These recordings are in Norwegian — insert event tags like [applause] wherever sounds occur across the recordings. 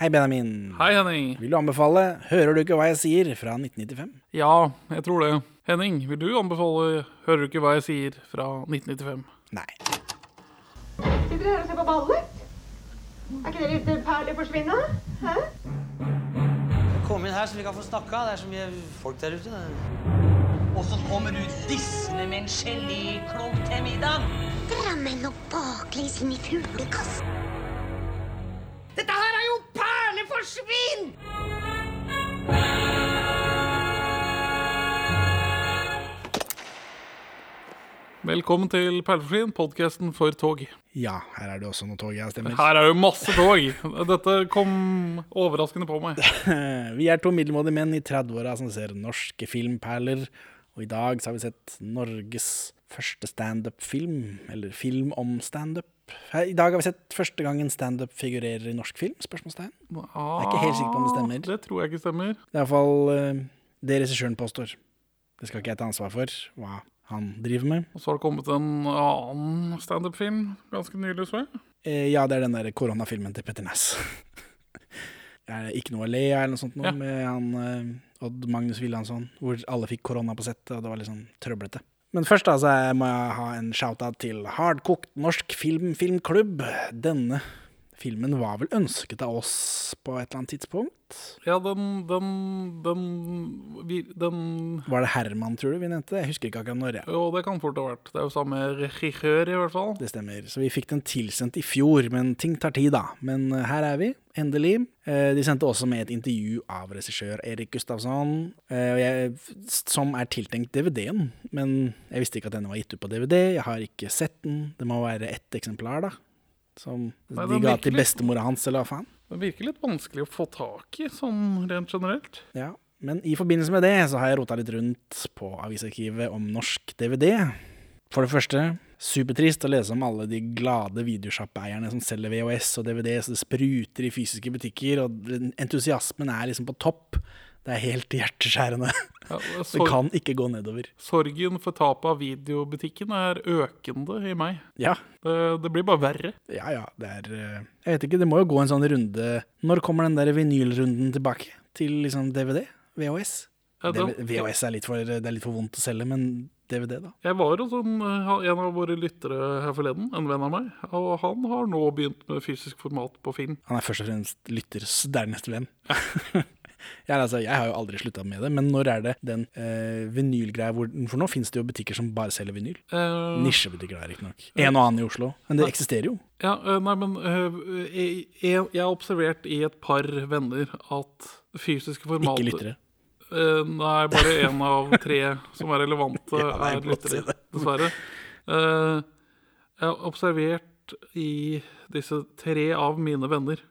Hei, Benjamin. Hei, Henning. Vil du anbefale 'Hører du ikke hva jeg sier' fra 1995? Ja, jeg tror det. Henning, vil du anbefale 'Hører du ikke hva jeg sier' fra 1995? Nei. Sitter dere her og ser på ballet? Er ikke dere ute perler forsvinne? Hæ? Kom inn her så vi kan få snakka. Det er så mye folk der ute. Og så kommer du dissende med en geléklump til middag. Drammen og baklengs inn i fuglekassen. Dette her er jo perleforsvinn! Velkommen til Perleforsvinn, podkasten for tog. Ja, her er det også noe tog, jeg stemmer. Her er jo masse tog. Dette kom overraskende på meg. [laughs] Vi er to middelmådige menn i 30-åra som ser norske filmperler. Og i dag så har vi sett Norges første standup-film, eller film om standup. I dag har vi sett første gang en standup figurerer i norsk film? spørsmålstegn. Jeg er ikke helt sikker på om det stemmer. Det tror jeg ikke stemmer. Det er iallfall uh, det regissøren påstår. Det skal ikke jeg ta ansvar for, hva han driver med. Og så har det kommet en annen standup-film ganske nylig, så jeg. Eh, ja, det er den der koronafilmen til Petter Næss. [laughs] er det ikke noe å le av, eller noe sånt noe, Ja. med han eh, Odd Magnus Wilhelmsson, hvor alle fikk korona på settet, og det var litt sånn trøblete. Men først da, så må jeg ha en shout-out til Hardkokt norsk film filmklubb. Denne filmen var vel ønsket av oss på et eller annet tidspunkt? Ja, den Den Den, vi, den Var det Herman, tror du vi nevnte? Jeg husker ikke akkurat når. Ja. Jo, det kan fort ha vært. Det er jo samme regissør, i hvert fall. Det stemmer. Så vi fikk den tilsendt i fjor, men ting tar tid, da. Men eh, her er vi, endelig. Eh, De sendte også med et intervju av regissør Erik Gustavsson, eh, som er tiltenkt DVD-en. Men jeg visste ikke at denne var gitt ut på DVD. Jeg har ikke sett den. Det må være ett eksemplar, da. Som de ga til bestemora hans, eller hva faen. Det virker litt vanskelig å få tak i, sånn rent generelt. Ja, men i forbindelse med det så har jeg rota litt rundt på avisarkivet om norsk DVD. For det første, supertrist å lese om alle de glade videosjappeeierne som selger VHS og DVD så det spruter i fysiske butikker, og entusiasmen er liksom på topp. Det er helt hjerteskjærende. Ja, [laughs] Det kan ikke gå nedover. sorgen for tapet av videobutikken er økende i meg. Ja, Det, det blir bare verre. ja, ja, det er eh, Jeg vet ikke, det må jo gå en sånn runde Når kommer den der vinylrunden tilbake? Til liksom DVD? VHS? Ja, den- VHS er litt for, det er litt for vondt å selge, men DVD, da? Jeg var hos en, en av våre lyttere her forleden, en venn av meg, og han har nå begynt med fysisk format på film. Han er først og fremst lytters dernest venn. [laughs] ja, altså, jeg har jo aldri slutta med det, men når er det den uh, vinylgreia hvor For nå finnes det jo butikker som bare selger vinyl. Uh, Nisjebutikker der, riktignok. En og annen i Oslo. Men det eksisterer jo. ja, eh, nei, men eh, jeg, jeg, jeg har observert i et par venner at fysiske formater Ikke lyttere. Uh, nei, bare én av tre som er relevante, [laughs] Ja, det er er si lyttere, dessverre. Uh, jeg har observert i disse tre av mine venner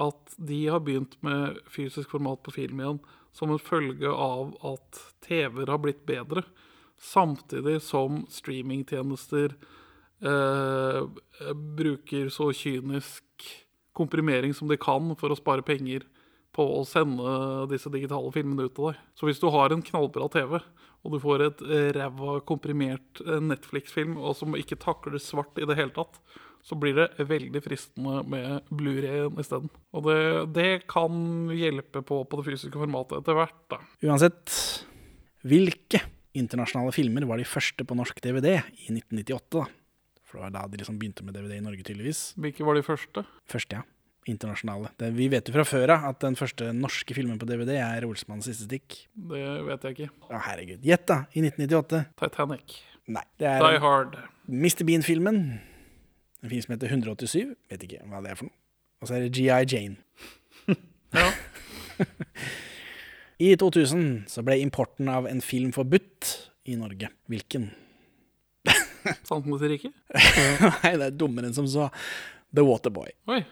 at de har begynt med fysisk format på film igjen som en følge av at TV-er har blitt bedre, samtidig som streamingtjenester eh, bruker så kynisk komprimering som de kan for å spare penger på å sende disse digitale filmene ut til deg. Så hvis du har en knallbra TV, og du får et ræva komprimert eh, Netflix-film som ikke takler svart i det hele tatt, så blir det veldig fristende med Blu-ray-en isteden. Og det, det kan hjelpe på på det fysiske formatet etter hvert, da. Uansett, hvilke internasjonale filmer var de første på norsk DVD i 1998? da? For det var da de liksom begynte med DVD i Norge, tydeligvis. Hvilke var de første? Første, ja. Internasjonale. Det, vi vet jo fra før av at den første norske filmen på DVD er Olsmanns siste stikk. Det vet jeg ikke. Å, herregud. Gjett, da! I 1998. Titanic. Nei. Det Die er Hard. Mr. Bean-filmen. En film som heter 187. Vet ikke hva det er for noe. Og så er det GI Jane. [laughs] Ja. I 2000 så ble importen av en film forbudt i Norge. Hvilken? Sannheten riket? [laughs] Nei, det er dummere enn som så. The Waterboy. Oi.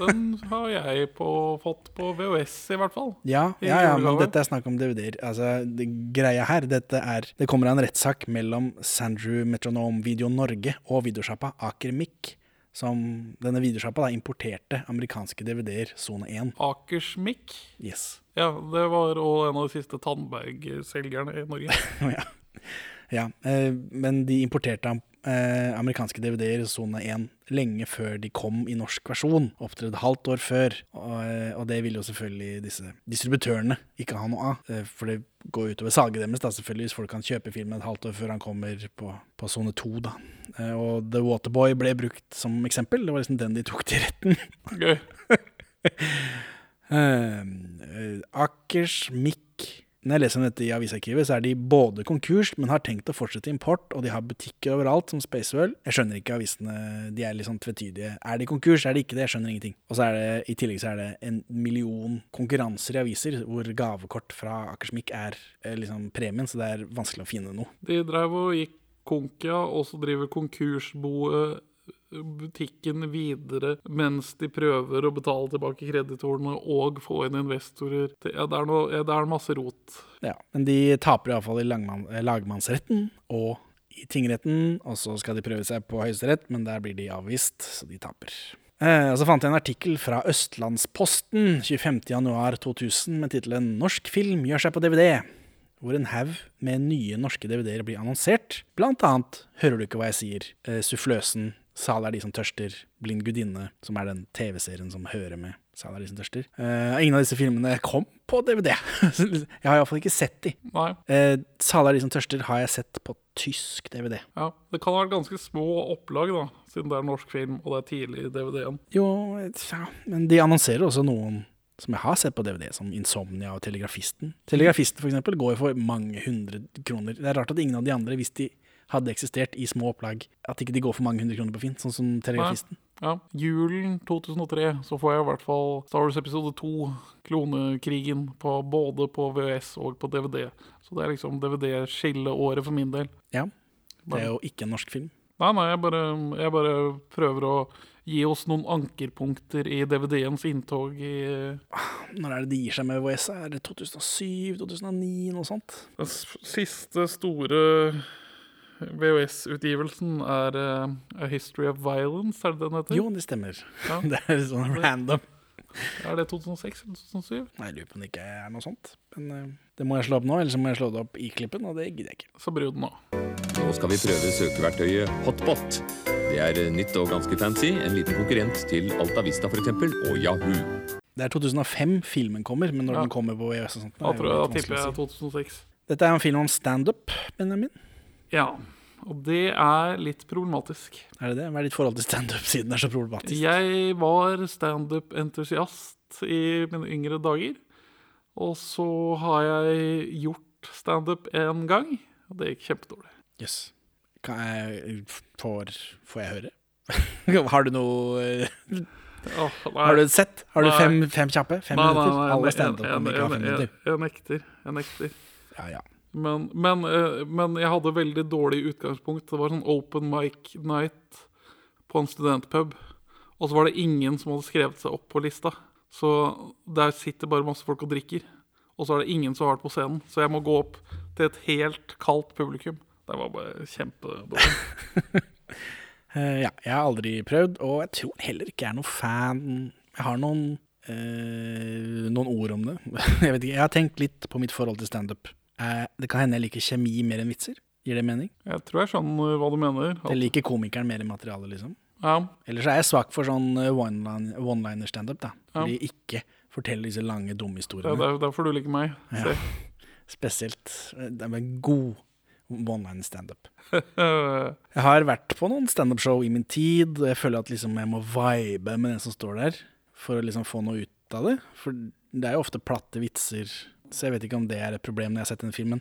Den har jeg på, fått på VHS, i hvert fall. Ja, ja, ja, men dette er snakk om DVD-er. Altså, det, greia her, dette er Det kommer av en rettssak mellom Sandrew Metronome Video Norge og videosjappa Aker Mic, som denne videosjappa importerte amerikanske DVD-er sone 1. Akersmik. Yes. Ja, det var òg en av de siste Tandberg-selgerne i Norge. [laughs] ja. Ja, eh, men de importerte eh, amerikanske DVD-er i sone 1 lenge før de kom i norsk versjon. Opptredde halvt år før. Og, eh, og det ville jo selvfølgelig disse distributørene ikke ha noe av. For det går utover salget deres, da, selvfølgelig, hvis folk kan kjøpe filmen et halvt år før han kommer på, på sone 2. Da. Og The Waterboy ble brukt som eksempel. Det var liksom den de tok til retten. Gøy. [laughs] Eh, eh, Akers Mikk Når jeg leser om dette i avisarkivet, så er de både konkurs, men har tenkt å fortsette import, og de har butikker overalt, som Spacewell. Jeg skjønner ikke avisene, de er litt sånn tvetydige. Er de konkurs, er de ikke det? Jeg skjønner ingenting. Og så er det, i tillegg så er det en million konkurranser i aviser, hvor gavekort fra Akersmik er eh, liksom premien, så det er vanskelig å finne noe. De drev og gikk konk, ja, og så driver konkursboet butikken videre mens de prøver å betale tilbake kreditorene og få inn investorer. Det, er, noe, det er masse rot. Ja, men de taper iallfall i lagmann, eh, lagmannsretten og i tingretten, og så skal de prøve seg på Høyesterett, men der blir de avvist, så de taper. Eh, og så fant jeg en artikkel fra Østlandsposten 25.1.2000 med tittelen 'Norsk film gjør seg på DVD', hvor en haug med nye norske DVD-er blir annonsert. Blant annet, hører du ikke hva jeg sier, eh, Suffløsen, Sal er de som tørster, Blind gudinne, som er den TV-serien som hører med Sal er de som tørster. Uh, ingen av disse filmene kom på DVD. [laughs] jeg har iallfall ikke sett de. Nei. Uh, Sal er de som tørster har jeg sett på tysk DVD. Ja, Det kan ha vært ganske små opplag, da, siden det er norsk film og det er tidlig i DVD-en. Jo, ja, men de annonserer også noen som jeg har sett på DVD, som Insomnia og Telegrafisten. Telegrafisten for eksempel går for mange hundre kroner. Det er rart at ingen av de andre, hvis de hadde eksistert i små opplag, at ikke de går for mange hundre kroner på Finn, sånn som Telegrafisten. Ja, Julen 2003 så får jeg i hvert fall Star Wars episode 2, Klonekrigen, på, både på VHS og på DVD. Så det er liksom DVD-skilleåret for min del. Ja, det er jo ikke en norsk film. Nei, nei, jeg bare, jeg bare prøver å gi oss noen ankerpunkter i DVD-ens inntog i Når er det de gir seg med VHS? Er det 2007, 2009, noe sånt? Den siste store VHS-utgivelsen er uh, A History of Violence, er det den heter? Jo, det stemmer. Ja. [laughs] Det er litt sånn random. Er det 2006 eller 2007? Nei, Jeg lurer på om det ikke er noe sånt. Men uh, det må jeg slå opp nå, eller så må jeg slå det opp i klippen, og det gidder jeg ikke. Så bryr den nå. Nå skal vi prøve søkeverktøyet Hotbot. Det er nytt og ganske fancy. En liten konkurrent til Altavista f.eks. og Yahoo. Det er 2005 filmen kommer, men når Ja. den kommer på VHS og sånt da tipper jeg 2006. Dette er en film om standup, Benjamin. Ja, og det er litt problematisk. Er det det? Hva er ditt forhold til standup siden det er så problematisk? Jeg var standup-entusiast i mine yngre dager. Og så har jeg gjort standup en gang, og det gikk kjempedårlig. Jøss. Yes. jeg får, får jeg høre? [laughs] har du noe oh, Har du sett? Har du fem, fem kjappe? Fem Nei, nei, minutter? nei, Alle jeg- standup-komikere har fem minutter. Jeg nekter. Jeg nekter. Ja, ja. Men, men, eh, men jeg hadde veldig dårlig utgangspunkt. Det var sånn open mic night på en studentpub. Og så var det ingen som hadde skrevet seg opp på lista. Så der sitter bare masse folk og drikker. Og så er det ingen som har vært på scenen. Så jeg må gå opp til et helt kaldt publikum. Det var bare kjempedårlig. [laughs] Eh, ja, jeg har aldri prøvd, og jeg tror heller ikke jeg er noen fan. Jeg har noen, eh, noen ord om det. [laughs] jeg vet ikke, jeg har tenkt litt på mitt forhold til standup. Eh, det kan hende jeg liker kjemi mer enn vitser. Gir det mening? Jeg tror jeg skjønner hva du mener. At, Jeg liker komikeren mer enn materialet, liksom. ja, Ellers er jeg svak for sånn eh, one-line- one-liner-standup, da. Ja. Fordi ikke forteller disse lange, dumme historiene. det er derfor du liker meg. Ja. [laughs] Spesielt eh, det er med god one-line-standup. Eh, [laughs] Jeg har vært på noen standup-show i min tid, og jeg føler at liksom jeg må vibe med den som står der, for å liksom få noe ut av det. For det er jo ofte platte vitser, så jeg vet ikke om det er et problem når jeg har sett denne filmen.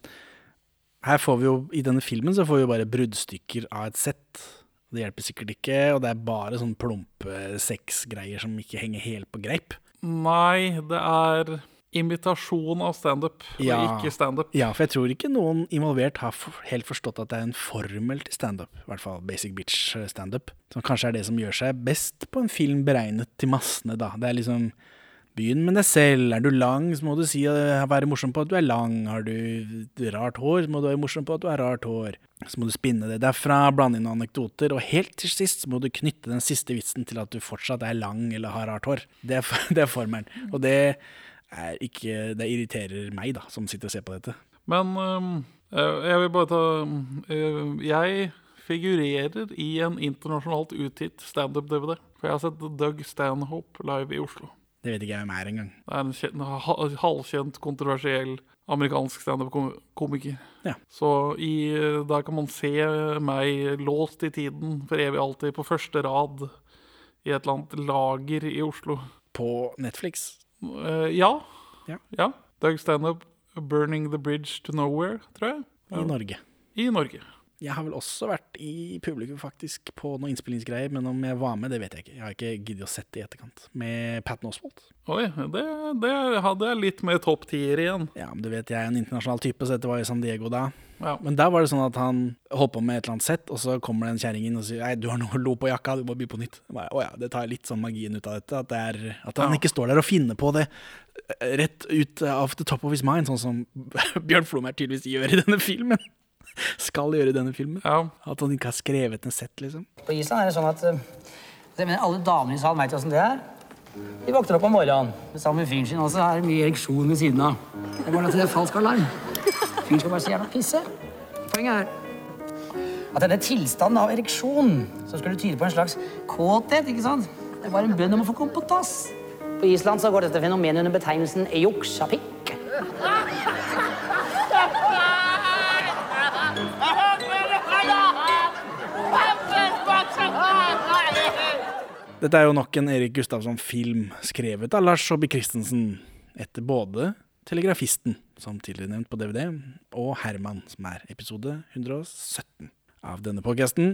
Her får vi jo, I denne filmen så får vi jo bare bruddstykker av et sett. Det hjelper sikkert ikke, og det er bare sånn plumpe sexgreier som ikke henger helt på greip. Nei, det er imitasjon av standup, Ja. og ikke standup. Ja, for jeg tror ikke noen involvert har helt forstått at det er en formel til standup. I hvert fall basic bitch standup. Som kanskje er det som gjør seg best på en film beregnet til massene, da. Det er liksom Begynn med deg selv. Er du lang, så må du si, eh, være morsom på at du er lang. Har du rart hår, så må du være morsom på at du har rart hår. Så må du spinne det derfra, blande inn noen anekdoter, og helt til sist må du knytte den siste vitsen til at du fortsatt er lang eller har rart hår. Det er, [laughs] det er formelen. Og det er ikke Det irriterer meg, da, som sitter og ser på dette. Men Eh, Jeg vil bare ta eh, Jeg figurerer i en internasjonalt utgitt standup-DVD. For jeg har sett Doug Stanhope live i Oslo. Det vet ikke jeg hvem er engang. Det er en kjent, ha- halvkjent, kontroversiell amerikansk standup-komiker. Ja. Så i, der kan man se meg låst i tiden for evig alltid på første rad i et eller annet lager i Oslo. På Netflix. Uh, ja. Ja. Doug Standup, 'Burning the Bridge to Nowhere', tror jeg. I Norge. I Norge. Jeg har vel også vært i publikum faktisk på noen innspillingsgreier, men om jeg var med, det vet jeg ikke. Jeg har ikke giddet å sette det i etterkant. Med Patton Oswalt. Oi, det, det hadde jeg litt mer topp tier igjen. Ja, men du vet, jeg er en internasjonal type, så dette var i San Diego da. Ja. Men der var det sånn at han holdt på med et eller annet sett, og så kommer det en kjerring inn og sier Nei, du har noe lo på jakka, du må by på nytt. Bare, Å ja, det tar litt sånn magien ut av dette. At, det er, at han Ja. ikke står der og finner på det eh, rett ut av the top of his mind, sånn som [laughs] Bjørn Flomær tydeligvis gjør i denne filmen. [laughs] Skal gjøre i denne filmen. Ja. At han ikke har skrevet en sett, liksom. På Island er det sånn at eh, jeg mener, alle damene i salen veit åssen det er. De våkner opp om morgenen sammen med fyren sin, og så er det mye ereksjon ved siden av. Det er bare at det er falsk alarm. Fyren skal bare så gjerne pisse. Poenget er at denne tilstanden av ereksjon, som skulle tyde på en slags kåthet, ikke sant? Det er bare en bønn om å få komme på dass. På Island så går dette fenomenet under betegnelsen ejoksapikk. Dette er jo nok en Erik Gustavsson-film skrevet av Lars Saabye Christensen etter både Telegrafisten, som tidligere nevnt på DVD, og Herman, som er episode 117 av denne podcasten.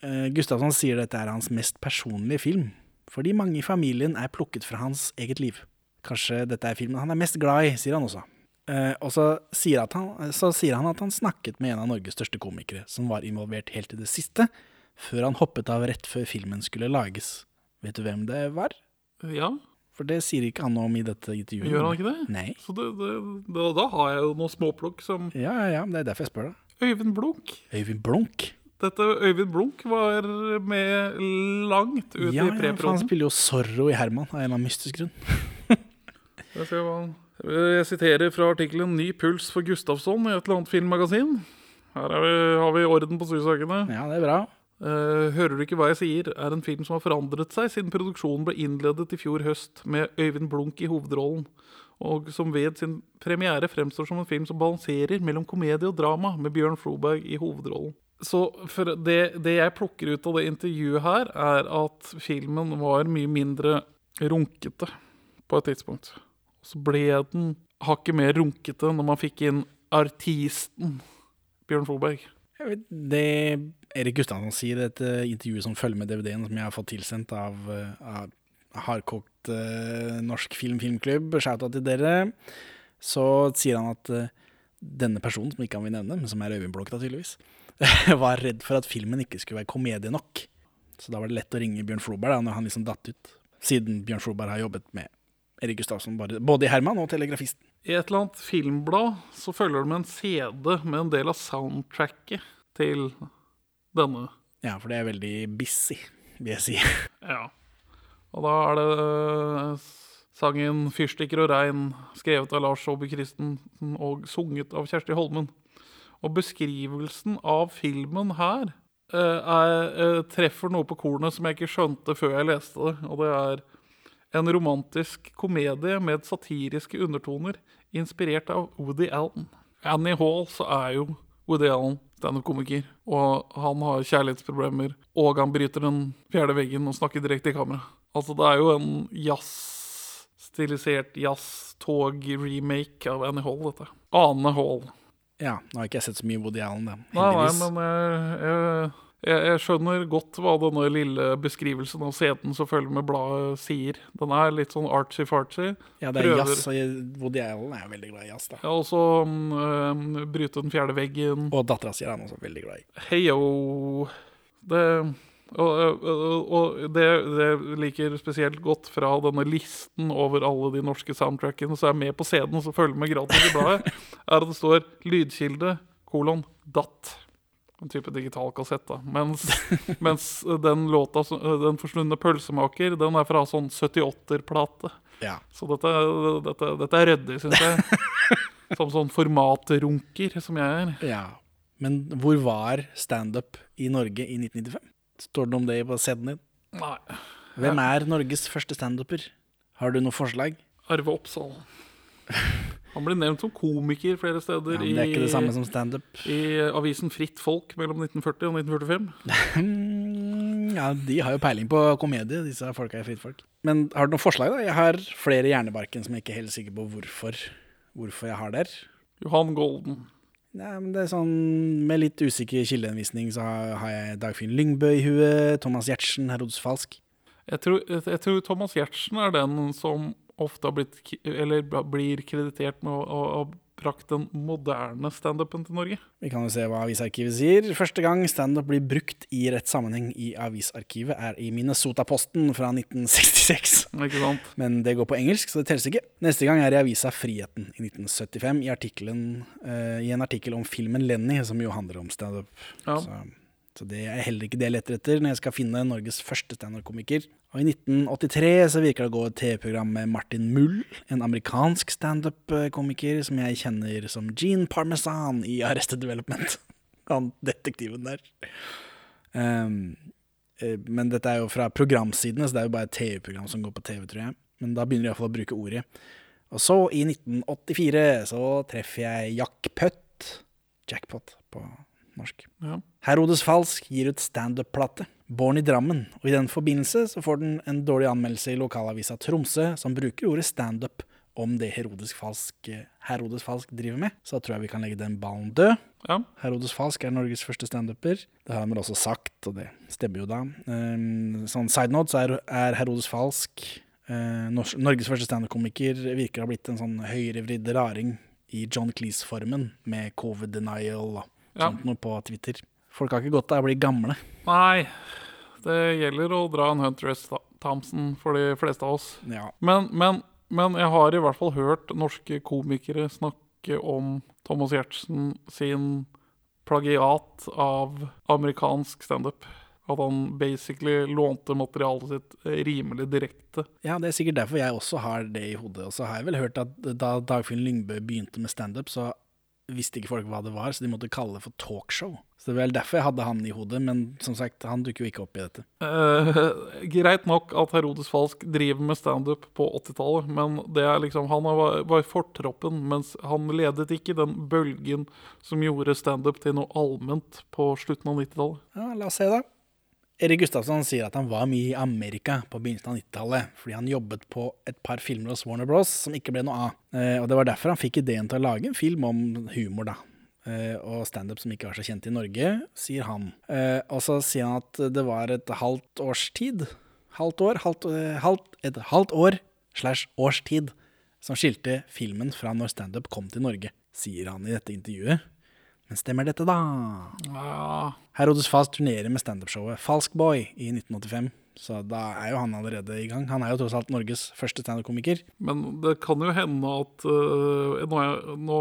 Eh, Gustavsson sier dette er hans mest personlige film, fordi mange i familien er plukket fra hans eget liv. Kanskje dette er filmen han er mest glad i, sier han også. Eh, og så sier, han, så sier han at han snakket med en av Norges største komikere, som var involvert helt til det siste, før han hoppet av rett før filmen skulle lages. Vet du hvem det var? ja. For det sier ikke han noe om i dette intervjuet. Gjør han ikke det? Nei. Så det, det, da, da har jeg jo noen småplukk som Ja, ja, ja, det er derfor jeg spør deg. Øyvind Blunk. Øyvind Blunk. Dette Øyvind Blunk var med langt ut Ja, ja, preproden. for han spiller jo Zorro i Herman av en eller annen mystisk grunn. [laughs] Jeg, siterer fra artikkelen 'Ny puls for Gustafsson' i et eller annet filmmagasin. Her er vi, har vi orden på sysakene. Ja, det er bra. Eh, hører du ikke hva jeg sier, er en film som har forandret seg siden produksjonen ble innledet i fjor høst med Øyvind Blunk i hovedrollen, og som ved sin premiere fremstår som en film som balanserer mellom komedie og drama, med Bjørn Floberg i hovedrollen. Så det, det jeg plukker ut av det intervjuet her, er at filmen var mye mindre runkete på et tidspunkt. Så ble den hakket mer runkete når man fikk inn artisten Bjørn Floberg. Vet, det Erik Gustavsson sier i dette intervjuet som følger med DVD-en, som jeg har fått tilsendt av, eh, av hardkokt uh, norsk film filmklubb, shout-out til dere, så sier han at uh, denne personen, som ikke han vil nevne, men som er Blunk tydeligvis, [laughs] var redd for at filmen ikke skulle være komedie nok. Så da var det lett å ringe Bjørn Floberg da, når han liksom datt ut. Siden Bjørn Floberg har jobbet med Erik Gustavsson både i Herman og Telegrafisten. I et eller annet filmblad så følger det med en CD med en del av soundtracket til denne. Ja, for det er veldig busy, vil jeg si. Ja. Og da er det eh, sangen 'Fyrstikker og regn', skrevet av Lars Saabye Christensen og sunget av Kjersti Holmen. Og beskrivelsen av filmen her eh, er, eh, treffer noe på kornet som jeg ikke skjønte før jeg leste det. Og det er en romantisk komedie med satiriske undertoner, inspirert av Woody Allen. Annie Hall så er jo Woody Allen standup-komiker, og han har kjærlighetsproblemer, og han bryter den fjerde veggen og snakker direkte i kamera. Altså, det er jo en jazz-stilisert jazz-tog-remake av Annie Hall, dette. Ane Hall. Ja, nå har ikke jeg sett så mye Woody Allen, da. Nei, nei, men jeg, jeg, jeg, jeg skjønner godt hva denne lille beskrivelsen av scenen som følger med bladet sier. Den er litt sånn artsy-fartsy. Ja, det er prøver- jazz, og Woody Allen er jo veldig glad i jazz, da. Ja, og så um, bryte den fjerde veggen. Og dattera si er han også veldig glad i. Heyo. Det og, og, og det, det liker spesielt godt fra denne listen over alle de norske soundtrackene som er med på CD-en, som følger med gratis i bladet, [laughs] er at det står 'lydkilde', kolon, DAT. En type digital kassett, da. Mens, [laughs] mens den låta, 'Den forsvunne pølsemaker', den er fra sånn 78-plate. Ja. Så dette, dette, dette er ryddig, syns jeg. [laughs] Som sånn formatrunker, som jeg er. Ja. Men hvor var standup i Norge i 1995? Står det noe om det på CD-en din? Nei. Hvem er Norges første standuper? Har du noe forslag? Arve Oppsal. [laughs] Han ble nevnt som komiker flere steder ja, det er ikke det samme som standup. i avisen Fritt Folk mellom 1940 og 1945. Mm, [laughs] Ja, de har jo peiling på komedie, disse folka i Fritt Folk. Men har du noen forslag, da? Jeg har flere i hjernebarken som jeg ikke er helt sikker på hvorfor, hvorfor jeg har der. Johan Golden. Nei, men det er sånn Med litt usikker kildeinnvisning så har, jeg Dagfinn Lyngbø i huet, Thomas Giertsen, Herodes Falsk. Jeg tror, jeg tror Thomas Giertsen er den som ofte har blitt Eller blir kreditert med å ha brakt den moderne standupen til Norge. Vi kan jo se hva Avisarkivet sier. Første gang standup blir brukt i rett sammenheng i Avisarkivet, er i Minnesota-posten fra 1966. Ikke sant? Men det går på engelsk, så det telles ikke. Neste gang er i avisa Friheten i 1975, i, artiklen, uh, i en artikkel om filmen Lenny, som jo handler om standup. Ja. Så, så det er heller ikke det jeg leter etter når jeg skal finne Norges første standup-komiker. Og i 1983 så virker det å gå et TV-program med Martin Mull, en amerikansk standup-komiker som jeg kjenner som Gene Parmesan i Arrested Development. [laughs] Han detektiven der. Um, men dette er jo fra programsidene, så det er jo bare et TV-program som går på TV, tror jeg. Men da begynner de iallfall å bruke ordet. Og så, i 1984, så treffer jeg Jack Putt. Jackpot på norsk. Ja. Herodes Falsk gir ut standup-plate. Born i Drammen, og i den forbindelse så får den en dårlig anmeldelse i lokalavisa Tromsø, som bruker ordet standup om det Herodes Falsk, Herodes Falsk driver med. Så da tror jeg vi kan legge den ballen død. Ja. Herodes Falsk er Norges første standuper. Det har han vel også sagt, og det stemmer jo da. Um, sånn side note så er, er Herodes Falsk uh, Norges første standup-komiker. Virker å ha blitt en sånn høyrevridd raring i John Cleese-formen, med covid denial og Ja. sånt noe på Twitter. Folk har ikke godt av å bli gamle. Nei, det gjelder å dra en Hunter S. Thompson for de fleste av oss. Ja. Men, men, men jeg har i hvert fall hørt norske komikere snakke om Thomas Giertsen sin plagiat av amerikansk standup. At han basically lånte materialet sitt rimelig direkte. Ja, det er sikkert derfor jeg også har det i hodet. Og så har jeg vel hørt at da Dagfinn Lyngbø begynte med standup, så visste ikke folk hva det var, så de måtte kalle det for talkshow. Så det er vel derfor jeg hadde han i hodet, men som sagt, han dukker jo ikke opp i dette. Uh, [laughs] greit nok at Herodes Falsk driver med standup på 80-tallet, men det er liksom, han var, var i fortroppen, mens han ledet ikke den bølgen som gjorde standup til noe allment på slutten av 90-tallet. Ja, la oss se, da. Erik Gustavsson sier at han var mye i Amerika på begynnelsen av 90-tallet, fordi han jobbet på et par filmer hos Warner Bros. som ikke ble noe av. Eh, og det var derfor han fikk ideen til å lage en film om humor, da. Eh, og standup som ikke var så kjent i Norge, sier han. Eh, og så sier han at det var et halvt års tid, halvt år, halvt, eh, halvt, et halvt år slash års tid, som skilte filmen fra når standup kom til Norge, sier han i dette intervjuet. Men stemmer dette, da? Ja, Herodes Fast turnerer med standupshowet Falsk Boy i 1985. Så da er jo han allerede i gang. Han er jo tross alt Norges første standup-komiker. men det kan jo hende at uh, nå, er, nå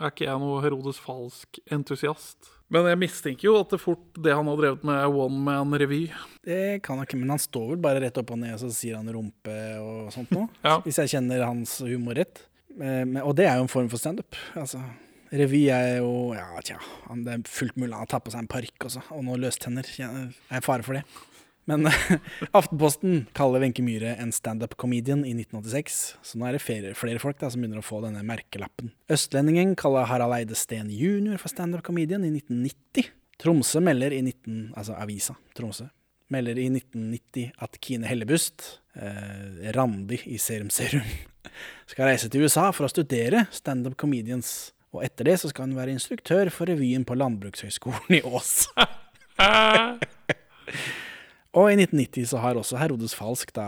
er ikke jeg noe Herodes Falsk-entusiast. Men jeg mistenker jo at det fort det han har drevet med, er one man-revy. Det kan han ikke, men han står vel bare rett opp og ned og så sier han rumpe og sånt noe. Ja. Hvis jeg kjenner hans humor rett. Eh, men- Og det er jo en form for standup. Altså, revy er jo Ja, tja. Det er fullt mulig han tar på seg en parykk også, og noen løstenner. Jeg er fare for det. Men [laughs] Aftenposten kaller Wenche Myhre en standup-comedian i 1986, så nå er det flere, flere folk da, som begynner å få denne merkelappen. Østlendingen kaller Harald Eide Steen jr. for standup-comedian i 1990. Tromsø melder i 19... Altså avisa Tromsø melder i 1990 at Kine Hellebust, eh, Randi i Serum Serum, [laughs] skal reise til USA for å studere standup comedians. Og etter det så skal han være instruktør for revyen på Landbrukshøgskolen i Ås. [laughs] Og i 1990 så har også Herodes Falsk da,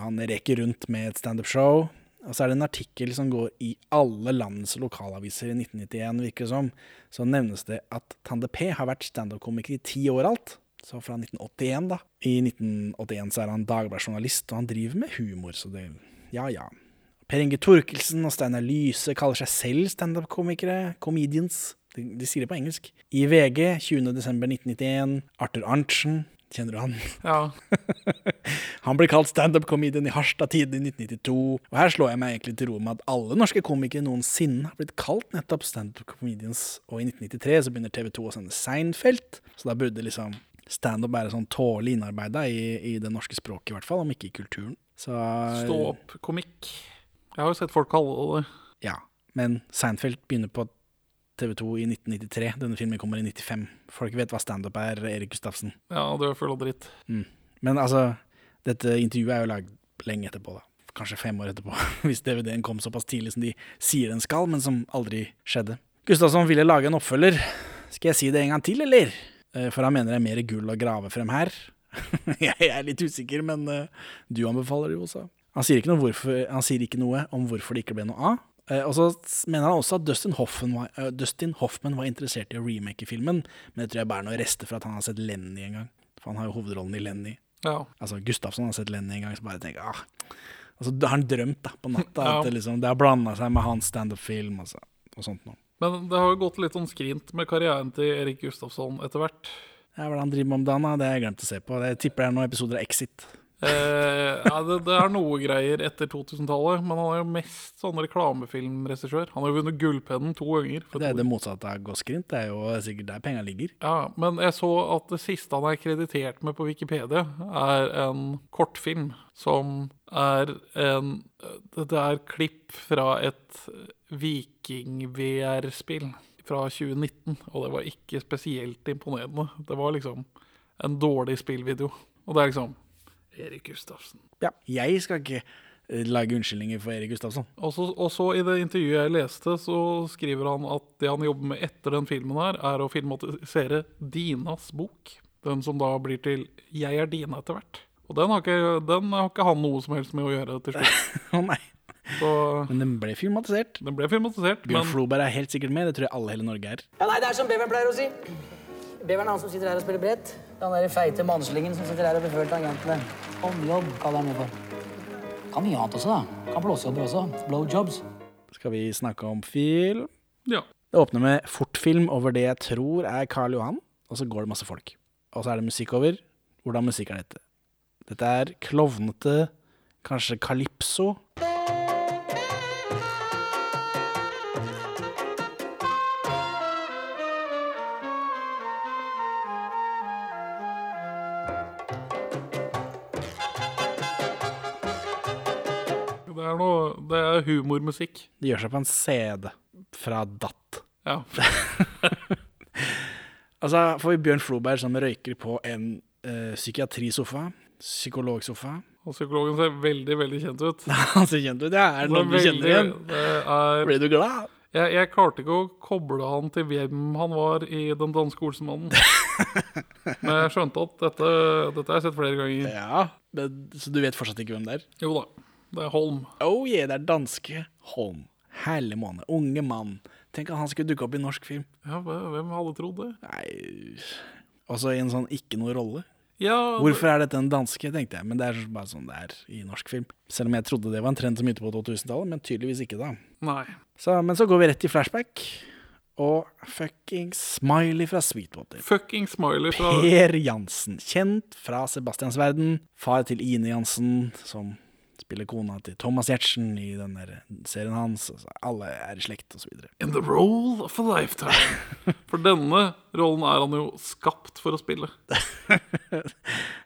han reker rundt med et standup-show. Og så er det en artikkel som går i alle landets lokalaviser i 1991, virker det som. Så nevnes det at Tande P har vært standup-komiker i ti år alt. Så fra 1981, da. I 1981 så er han Dagbladet-journalist, og han driver med humor, så det Ja, ja. Per Inge Torkelsen og Steinar Lyse kaller seg selv standup-komikere. Comedians. De, de sier det på engelsk. I VG 20.12.1991. Arthur Arntzen. Kjenner du han? Ja. [laughs] Han ble kalt standup-comedian i Harstad Tiden i 1992. Og her slår jeg meg egentlig til ro med at alle norske komikere noensinne har blitt kalt nettopp standup-comedians. Og i 1993 så begynner TV 2 å sende Seinfeld, så da burde liksom standup være sånn tålelig innarbeida i, i det norske språket, i hvert fall, om ikke i kulturen. Så Stå opp-komikk. Jeg har jo sett folk kalle det det. Ja. Men Seinfeld begynner på TV 2 i 1993. Denne filmen kommer i 95. Folk vet hva standup er, Erik Gustavsen. Ja, det er full av dritt. Men altså, dette intervjuet er jo lagd lenge etterpå, da. Kanskje fem år etterpå, [laughs] hvis DVD-en kom såpass tidlig som de sier den skal, men som aldri skjedde. Gustavsson ville lage en oppfølger. Skal jeg si det en gang til, eller? Eh, For han mener det er mer gull å grave frem her. [laughs] jeg er litt usikker, men eh, du anbefaler det jo også. Han sier, hvorfor, han sier ikke noe om hvorfor det ikke ble noe av. Eh, Og så mener han også at Dustin Hoffman, var, eh, Dustin Hoffman var interessert i å remake filmen, men det tror jeg bare er noe rester for at han har sett Lenny en gang. For han har jo hovedrollen i Lenny. Ja. Altså, Gustafsson har sett Lenny en gang, så bare tenker ah. Altså, har han drømt da, på natta, Ja. at det, liksom, det har blanda seg med hans standup-film altså, og sånt noe. Men det har jo gått litt sånn skrint med karrieren til Erik Gustafsson etter hvert. Ja, hva er det han driver med om dagen, da? Det har jeg glemt å se på. Jeg tipper det er noen episoder av Exit. Eh, ja, det, det er noe greier etter 2000-tallet, men han er jo mest sånn reklamefilmregissør. Han har jo vunnet Gullpennen to ganger. Det er det motsatte av Gåsgrint. Det er jo sikkert der penga ligger. Ja, men jeg så at det siste han er kreditert med på Wikipedia, er en kortfilm som er en Det er klipp fra et viking-VR-spill fra 2019, og det var ikke spesielt imponerende. Det var liksom en dårlig spillvideo. Og det er liksom Erik Gustavsen. Ja, jeg skal ikke eh, lage unnskyldninger for Erik Gustavsson. Og så, og så i det intervjuet jeg leste, så skriver han at det han jobber med etter den filmen her, er å filmatisere Dinas bok. Den som da blir til Jeg er Dina etter hvert. Og den har ikke, den har ikke han noe som helst med å gjøre til slutt. [laughs] Å nei. Så Men den ble filmatisert. den ble filmatisert, Bjørn men Floberg er helt sikkert med, det tror jeg alle hele Norge er. Ja, nei, det er som beveren pleier å si. Beveren er han som sitter her og spiller brett. Den der feite mannslingen som sitter her og beføler tangentene. Håndjobb, kaller han det for. Kan mye annet også, da. Kan blåsejobber også. Blowjobs. Skal vi snakke om film? ja. Det åpner med fortfilm over det jeg tror er Karl Johan, og så går det masse folk. Og så er det musikk over. Hvordan musikk er dette? Dette er klovnete, kanskje calypso. Humormusikk. Det gjør seg på en CD fra DAT. Ja. [laughs] Altså får vi Bjørn Floberg som røyker på en eh, psykiatrisofa, psykologsofa. Og psykologen ser veldig, veldig kjent ut. [laughs] Han ser kjent ut, ja. Er det noen du kjenner igjen? er, Blir du glad? jeg, jeg klarte ikke å koble han til hvem han var i Den danske Olsenmannen. [laughs] Men jeg skjønte at dette, dette har jeg sett flere ganger. Ja, men, så du vet fortsatt ikke hvem det er? Jo da, det er Holm. Oh yeah, det er danske Holm. Herlig måne. Unge mann. Tenk at han skulle dukke opp i norsk film. Ja, hvem hadde trodd det? Nei Også i en sånn ikke noe rolle. Ja, Hvorfor er dette en danske, tenkte jeg. Men det er bare sånn det er i norsk film. Selv om jeg trodde det var en trend som begynte på 2000-tallet, men tydeligvis ikke da. Nei. Så, men så går vi rett i flashback. Og fucking Smiley fra Sweetwater. Fucking Smiley fra Per Jansen, kjent fra Sebastians verden. Far til Ine Jansen, som spiller kona til Thomas Giertsen i den der serien hans. Altså, alle er i slekt, osv. In the role of a lifetime. [laughs] For denne rollen er han jo skapt for å spille. [laughs]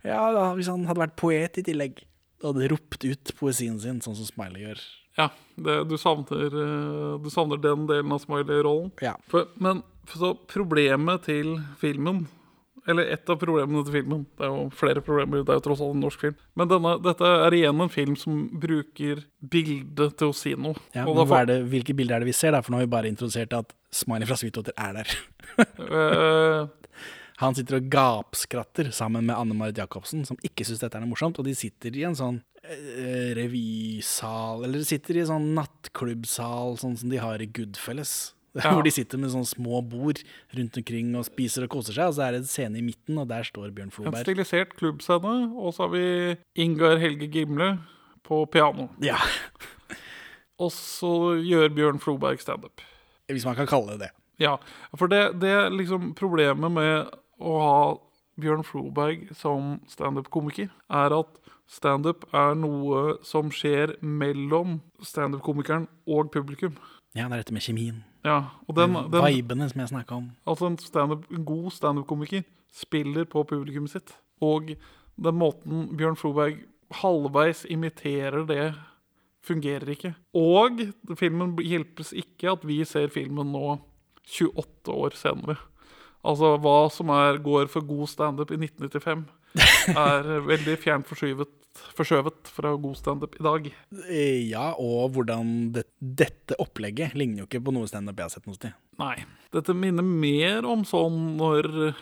Ja, da, hvis han hadde vært poet i tillegg, og hadde ropt ut poesien sin, sånn som Smiley gjør. Ja, det, du, savner, eh, du savner den delen av Smiley-rollen. Ja. Men så problemet til filmen Eller et av problemene til filmen Det er jo flere problemer, det er jo tross alt en norsk film. Men denne, dette er igjen en film som bruker bildet til å si noe. Ja, men er det, hvilke bilder er det vi ser, da? For nå har vi bare introdusert at Smiley fra Sweetwater er der. eh, [laughs] Han sitter og gapskratter sammen med Anne Marit Jacobsen, som ikke syns dette er noe morsomt, og de sitter i en sånn eh, revysal, eller de sitter i en sånn nattklubbsal, sånn som de har i Goodfellas. [laughs] Ja. Hvor de sitter med sånne små bord rundt omkring og spiser og koser seg, og så er det en scene i midten, og der står Bjørn Floberg. en stilisert klubbscene, og så har vi Ingar Helge Gimle på piano. Ja, [laughs] Og så gjør Bjørn Floberg standup. hvis man kan kalle det det. Ja, for det, det er liksom problemet med å ha Bjørn Floberg som standup-komiker, er at standup er noe som skjer mellom standup-komikeren og publikum. Ja, det er dette med kjemien. Ja, og den, den, Vibene som jeg snakka om. altså en, stand en god standup-komiker spiller på publikummet sitt. Og den måten Bjørn Floberg halvveis imiterer det, fungerer ikke. Og filmen hjelpes ikke at vi ser filmen nå 28 år senere. Altså hva som er, går for god standup i 1995, [laughs] er veldig fjernt forskyvet, forskjøvet fra god standup i dag. Eh, Ja, og hvordan det, dette opplegget ligner jo ikke på noe standup jeg har sett noe sted. Nei. Dette minner mer om sånn når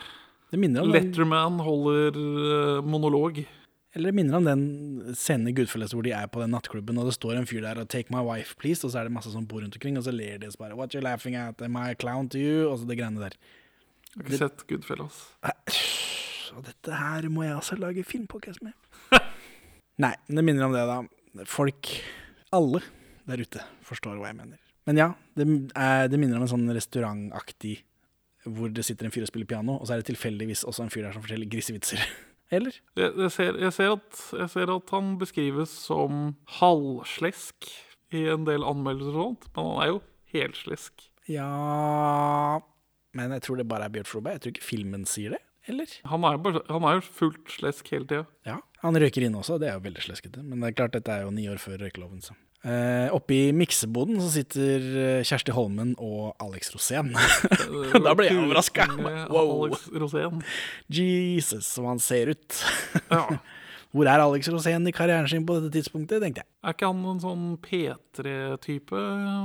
Det om Letterman holder eh, monolog. eller det minner om den scenen i Goodfellas hvor de er på den nattklubben, og det står en fyr der og 'take my wife, please', og så er det masse som bor rundt omkring, og så ler de og så bare 'what you laughing at, am I a clown to you', og så det greiene der. Jeg har ikke sett Goodfellas. Og dette her må jeg også lage filmpodkast med. Nei, det minner om det, da. Folk, alle der ute, forstår hva jeg mener. Men ja, det, er, det minner om en sånn restaurantaktig hvor det sitter en fyr og spiller piano, og så er det tilfeldigvis også en fyr der som forteller grisevitser. [laughs] Eller? Jeg, jeg, ser, jeg, ser at, jeg ser at han beskrives som halvslesk i en del anmeldelser og sånt, men han er jo helslesk. Ja Men jeg tror det bare er Bjørt Floberg. Jeg tror ikke filmen sier det. Eller? Han er, bare, han er jo fullt slesk hele tida. Ja. Han røyker inne også, det er jo veldig sleskete. Men det er klart, dette er jo ni år før røykeloven, så. Eh, oppe i mikseboden så sitter eh, Kjersti Holmen og Alex Rosén. [laughs] Da ble jeg overraska. Wow. Jesus, som han ser ut. [laughs] Ja. Hvor er Alex Rosén i karrieren sin på dette tidspunktet, tenkte jeg. Er ikke han en sånn P3-type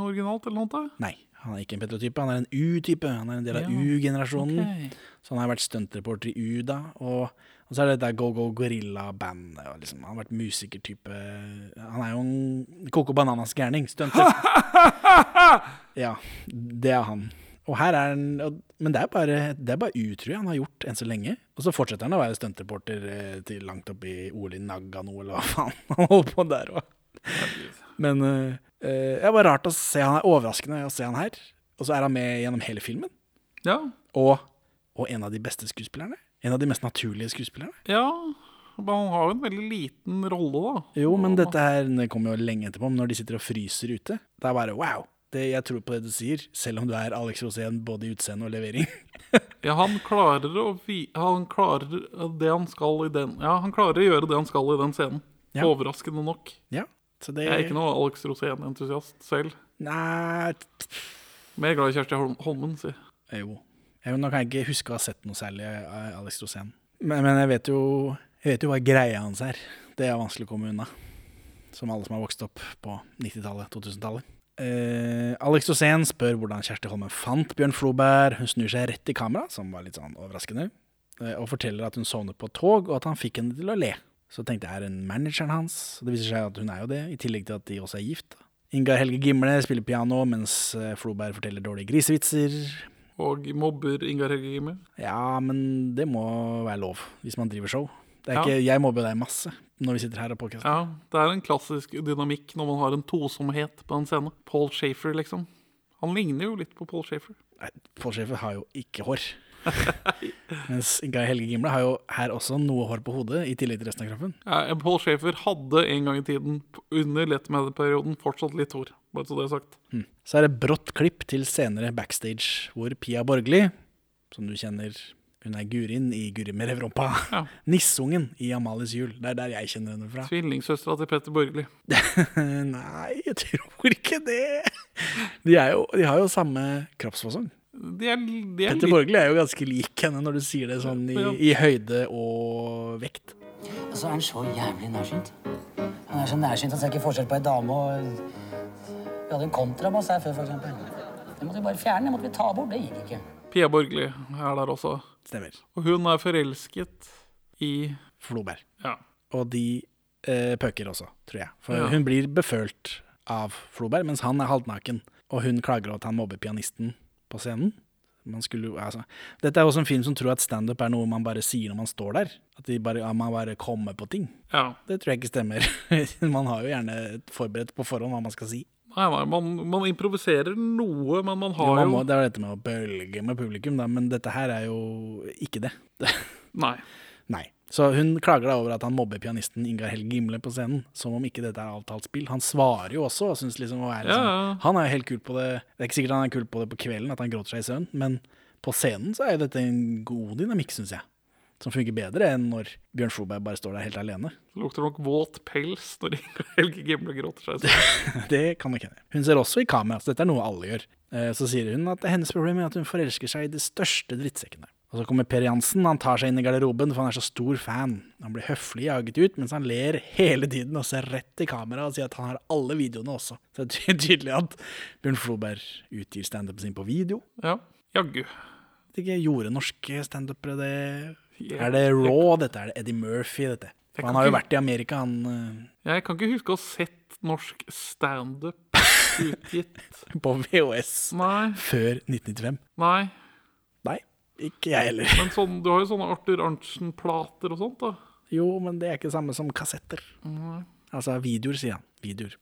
originalt, eller noe? Nei, han er ikke en P3-type, han er en U-type. Han er en del av Ja, U-generasjonen. Okay. Så han har vært stuntreporter i U da. Og, og så er det dette Go Go Gorilla-bandet. Liksom, han har vært musikertype Han er jo en Coco Bananas gærning. Stunter. [laughs] ja, det er han. Og her er han og- Men det er bare, det er bare utro han har gjort enn så lenge. Og så fortsetter han å være stuntreporter eh, til langt opp i OL i Nagano, eller hva faen [laughs] han holder på der òg. Men uh, det bare rart å se han er overraskende å se han her. Og så er han med gjennom hele filmen. Ja. Og, og en av de beste skuespillerne. En av de mest naturlige skuespillerne. ja. Men han har jo en veldig liten rolle, da. Jo, men dette her det kommer jo lenge etterpå, men når de sitter og fryser ute, det er bare wow. Det, jeg tror på det du sier, selv om du er Alex Rosén både i utseende og levering. [laughs] Ja, han klarer å Han klarer det han skal i den Ja, han klarer å gjøre det han skal i den scenen. Ja. Overraskende nok. ja, så det Jeg er ikke noe Alex Rosén-entusiast selv. Nei Mer glad i Kjersti Hol- Holmen, si. Jo. Jeg, nå kan jeg ikke huske å ha sett noe særlig av Alex Rosén. Men, men jeg vet jo Jeg vet jo hva greia hans er. Det er vanskelig å komme unna. Som alle som har vokst opp på 90-tallet, 2000-tallet. Eh, Alex Rosén spør hvordan Kjersti Holmen fant Bjørn Floberg. Hun snur seg rett i kamera, som var litt sånn overraskende, eh, og forteller at hun sovnet på et tog, og at han fikk henne til å le. Så tenkte jeg, er hun manageren hans? Det viser seg at hun er jo det, i tillegg til at de også er gift. Ingar Helge Gimle spiller piano, mens eh, Floberg forteller dårlige grisevitser. Og mobber Ingar Helge Gimme. Ja, men det må være lov hvis man driver show. Det er Ja. ikke, jeg mobber deg masse når vi sitter her og podcaster. Ja, det er en klassisk dynamikk når man har en tosomhet på en scene. Paul Shafer, liksom. Han ligner jo litt på Paul Shafer. Nei, Paul Schäfer har jo ikke hår. [laughs] Mens Guy Helge Gimle har jo her også noe hår på hodet, i tillegg til resten av kroppen. Ja, Paul Schaefer hadde en gang i tiden, under Letterman-perioden, fortsatt litt hår. Bare så det er sagt. Så er det brått klipp til senere backstage, hvor Pia Borgli, som du kjenner Hun er Gurin i Guri med revrumpa. Ja. [laughs] Nissungen i Amalies jul. Det er der jeg kjenner henne fra. Tvillingsøstera til Petter Borgli. [laughs] Nei, jeg tror ikke det. De, jo, de har jo samme kroppsfasong. De er, de er Petter Borgli er jo ganske lik henne når du sier det sånn i, i høyde og vekt. Og så er han så jævlig nærsynt. Han er så nærsynt han ser ikke forskjell på ei dame og Vi hadde en kontrabass her før, for eksempel. Det måtte vi bare fjerne. Det måtte vi ta bort. Det gikk ikke. Pia Borgli er der også. Stemmer. Og hun er forelsket i Floberg. Ja. Og de eh, pøker også, tror jeg. For Ja. hun blir befølt av Floberg, mens han er halvnaken. Og hun klager over at han mobber pianisten på scenen. Man skulle, altså, dette er også en film som tror at standup er noe man bare sier når man står der. At de bare, at man bare kommer på ting. ja. Det tror jeg ikke stemmer. [laughs] man har jo gjerne forberedt på forhånd hva man skal si. Nei, nei, man, man improviserer noe, men man Jo, har må, jo det er dette med å bølge med publikum, da, men dette her er jo ikke det. [laughs] Nei. Nei. Så hun klager da over at han mobber pianisten Ingar Helge Gimle på scenen, som om ikke dette er avtalt spill. Han svarer jo også og syns liksom å være liksom, Ja, ja. Han er jo helt kul på det. Det er ikke sikkert han er kul på det på kvelden, at han gråter seg i søvn, men på scenen så er jo dette en god dynamikk, syns jeg. Som funker bedre enn når Bjørn Floberg bare står der helt alene. Det lukter nok våt pels når Ingar Helge Gimle gråter seg i søvn. [laughs] Det kan nok hende. Hun ser også i kamera, så dette er noe alle gjør. Eh, Så sier hun at hennes problem er at hun forelsker seg i de største drittsekkene. Og så kommer Per Jansen, han tar seg inn i garderoben, for han er så stor fan. Han blir høflig jaget ut, mens han ler hele tiden og ser rett i kamera og sier at han har alle videoene også. Så det er tydelig at Bjørn Floberg utgir standupen sin på video. Ja, jaggu. Ikke gjorde norske standupere det Er det Raw, dette? Er det Eddie Murphy, dette? For han har jo vært i Amerika, han eh, Jeg kan ikke huske å ha sett norsk standup [laughs] utgitt. på VHS Nei, før 1995. nei. Nei, ikke jeg heller. Men sånn, du har jo sånne Arthur Arntzen-plater og sånt, da. Jo, men det er ikke det samme som kassetter. Altså videoer, sier han. Videoer.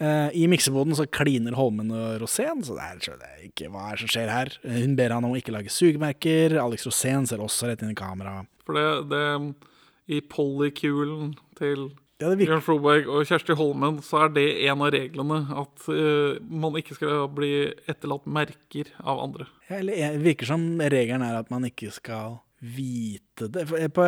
Uh, I mikseboden så kliner Holmen og Rosén, så det er, så det er ikke hva er som skjer her. Eh, Hun ber han om å ikke lage sugemerker. Alex Rosén ser også rett inn i kameraet. For det, det I polykulen til Ja, Bjørn Floberg og Kjersti Holmen, så er det en av reglene. At uh, man ikke skal bli etterlatt merker av andre. Ja, eller det virker som regelen er at man ikke skal vite det. For, på,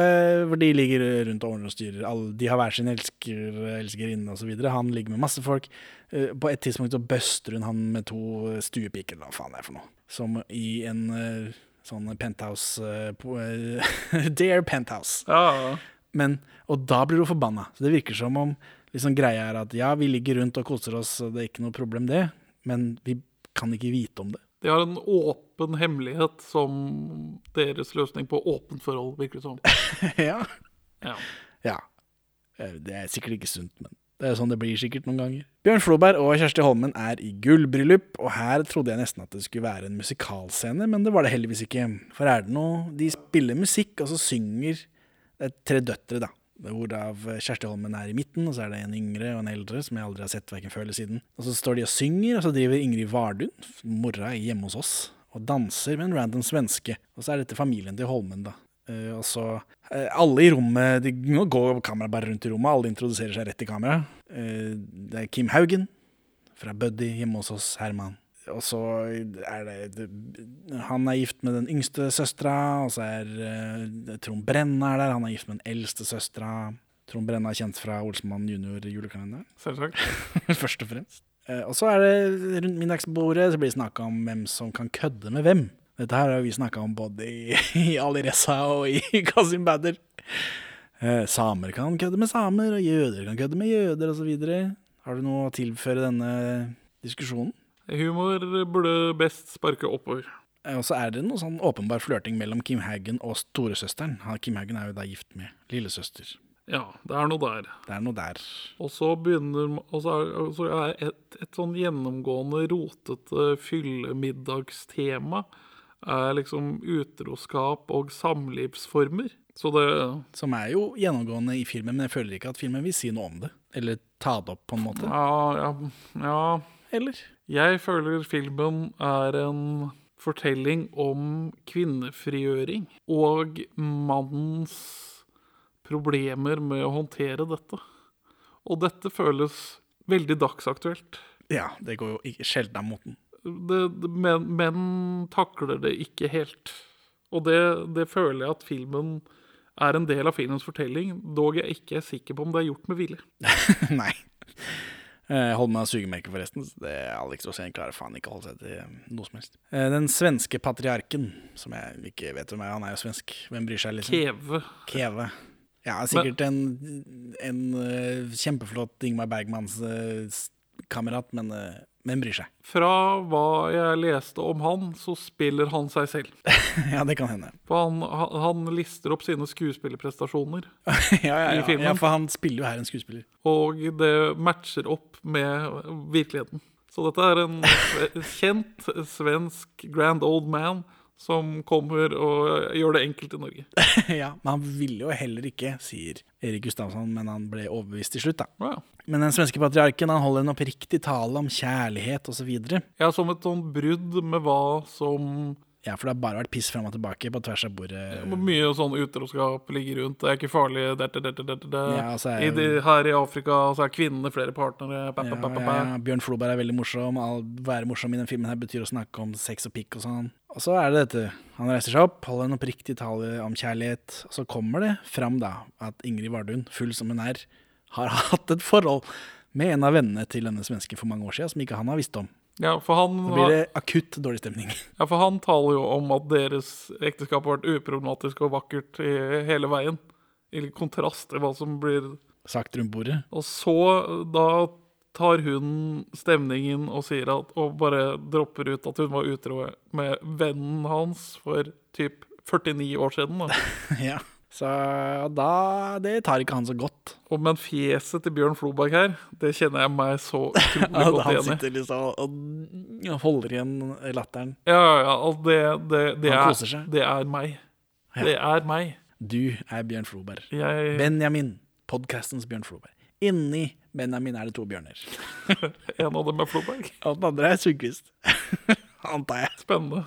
for de ligger rundt og ordner og styrer. Alle, de har hver sin elsker, elskerinne osv. Han ligger med masse folk. Uh, På et tidspunkt så buster hun han med to stuepiker, eller hva faen det er for noe. Som i en uh, sånn penthouse eh, eh, [laughs] Dear penthouse. Ja, Men, og da blir hun forbanna. Så det virker som om liksom, greia er at ja, vi ligger rundt og koser oss, og det er ikke noe problem det, men vi kan ikke vite om det. De har en åpen hemmelighet som deres løsning på åpent forhold, virker det som. [laughs] ja. Ja. Ja. Eh, Det er sikkert ikke sunt, men det er sånn det blir sikkert noen ganger. Bjørn Floberg og Kjersti Holmen er i gullbryllup, og her trodde jeg nesten at det skulle være en musikalscene, men det var det heldigvis ikke. For er det noe De spiller musikk, og så synger Det er tre døtre, da. Hvorav Kjersti Holmen er i midten, og så er det en yngre og en eldre som jeg aldri har sett hverken før eller siden. Og så står de og synger, og så driver Ingrid Vardun, mora, hjemme hos oss, og danser med en random svenske. Og så er dette familien til Holmen, da. Eh, og så eh, Alle i rommet de, Nå går kameraet bare rundt i rommet, alle introduserer seg rett i kamera. Eh, det er Kim Haugen fra Buddy hjemme hos oss, Herman. Og så er det, Han er gift med den yngste søstera, og så er eh, Trond Brenna er der. Han er gift med den eldste søstera. Trond Brenna er kjent fra Olsmann junior-julekalenderen, Selvsagt. [laughs] først og fremst. Eh, og så er det rundt middagsbordet så blir det snakka om hvem som kan kødde med hvem. Dette her har vi snakka om både i, [laughs] i Alireza og i [laughs] Kazim Badder. Eh, samer kan kødde med samer, og jøder kan kødde med jøder, osv. Har du noe å tilføre denne diskusjonen? Humor burde best sparke oppover. Eh, Og så er det noe sånn åpenbar flørting mellom Kim Haugen og storesøsteren. Kim Haugen er jo da gift med lillesøster. Ja, det er noe der. Det er noe der. Og så begynner Og så er, så er et, et sånn gjennomgående rotete fyllemiddagstema er liksom utroskap og samlivsformer. Så det Som er jo gjennomgående i filmen, men jeg føler ikke at filmen vil si noe om det. Eller ta det opp på en måte. Ja, ja, ja. Eller? Jeg føler filmen er en fortelling om kvinnefrigjøring og mannens problemer med å håndtere dette. Og dette føles veldig dagsaktuelt. Ja, det går jo ikke sjelden av moten. Men, menn takler det ikke helt. Og det, det føler jeg at filmen er en del av filmens fortelling, dog jeg ikke er sikker på om det er gjort med vilje. [laughs] Nei. Eh, holder meg av sugemerket, forresten. så Det Alex Rosén klarer faen ikke å holde seg til eh, noe som helst. Eh, Den svenske patriarken, som jeg ikke vet hvem er, han er jo svensk. Hvem bryr seg, liksom? Keve. Keve. Ja, sikkert en, en eh, kjempeflott Ingmar Bergmans-kamerat, men hvem bryr seg? Fra hva jeg leste om han, så spiller han seg selv. [laughs] ja, det kan hende. For han, han han lister opp sine skuespillerprestasjoner, [laughs] ja, ja, I filmen. ja, for han spiller jo her en skuespiller. og det matcher opp med virkeligheten. Så dette er en [laughs] kjent svensk grand old man som kommer og gjør det enkelt i Norge. [laughs] ja, Men han ville jo heller ikke, sier Erik Gustavsson, men han ble overbevist til slutt, da. Ja. Men den svenske patriarken han holder en oppriktig tale om kjærlighet osv. Ja, som et sånn brudd med hva som Ja, for det har bare vært piss fram og tilbake på tvers av bordet. Mye sånn utroskap ligger rundt. Det er ikke farlig. Det, det, det. Ja, så er I de, her i Afrika så er kvinnene flere partnere. Ba, ba, pa, ja. Bjørn Floberg er veldig morsom. Å være morsom i den filmen her betyr å snakke om sex og pikk og sånn. Og så er det dette. Han reiser seg opp, holder en oppriktig tale om kjærlighet. Og så kommer det fram da at Ingrid Vardun, full som hun er, har [laughs] hatt et forhold med en av vennene til denne svensken for mange år siden, som ikke han har visst om. Ja, for han, Da blir det akutt dårlig stemning. ja, for han taler jo om at deres ekteskap har vært uproblematisk og vakkert i hele veien. I kontrast til hva som blir Sagt rundt bordet. Og så da tar hun stemningen og sier at Og bare dropper ut at hun var utro med vennen hans for typ 49 år siden. Da. [laughs] ja. Så da Det tar ikke han så godt. Og men fjeset til Bjørn Floberg her, det kjenner jeg meg så utrolig [laughs] godt han igjen i. sitter liksom og holder igjen latteren. Ja, ja, ja, det, det, det, Han er, koser seg. det er meg. Det er meg. Du er Bjørn Floberg. Jeg, Benjamin, podkastens Bjørn Floberg. Inni Benjamin er det to bjørner. [laughs] en av dem er Floberg. Og den andre er Sundquist. [laughs] Antar jeg. Spennende.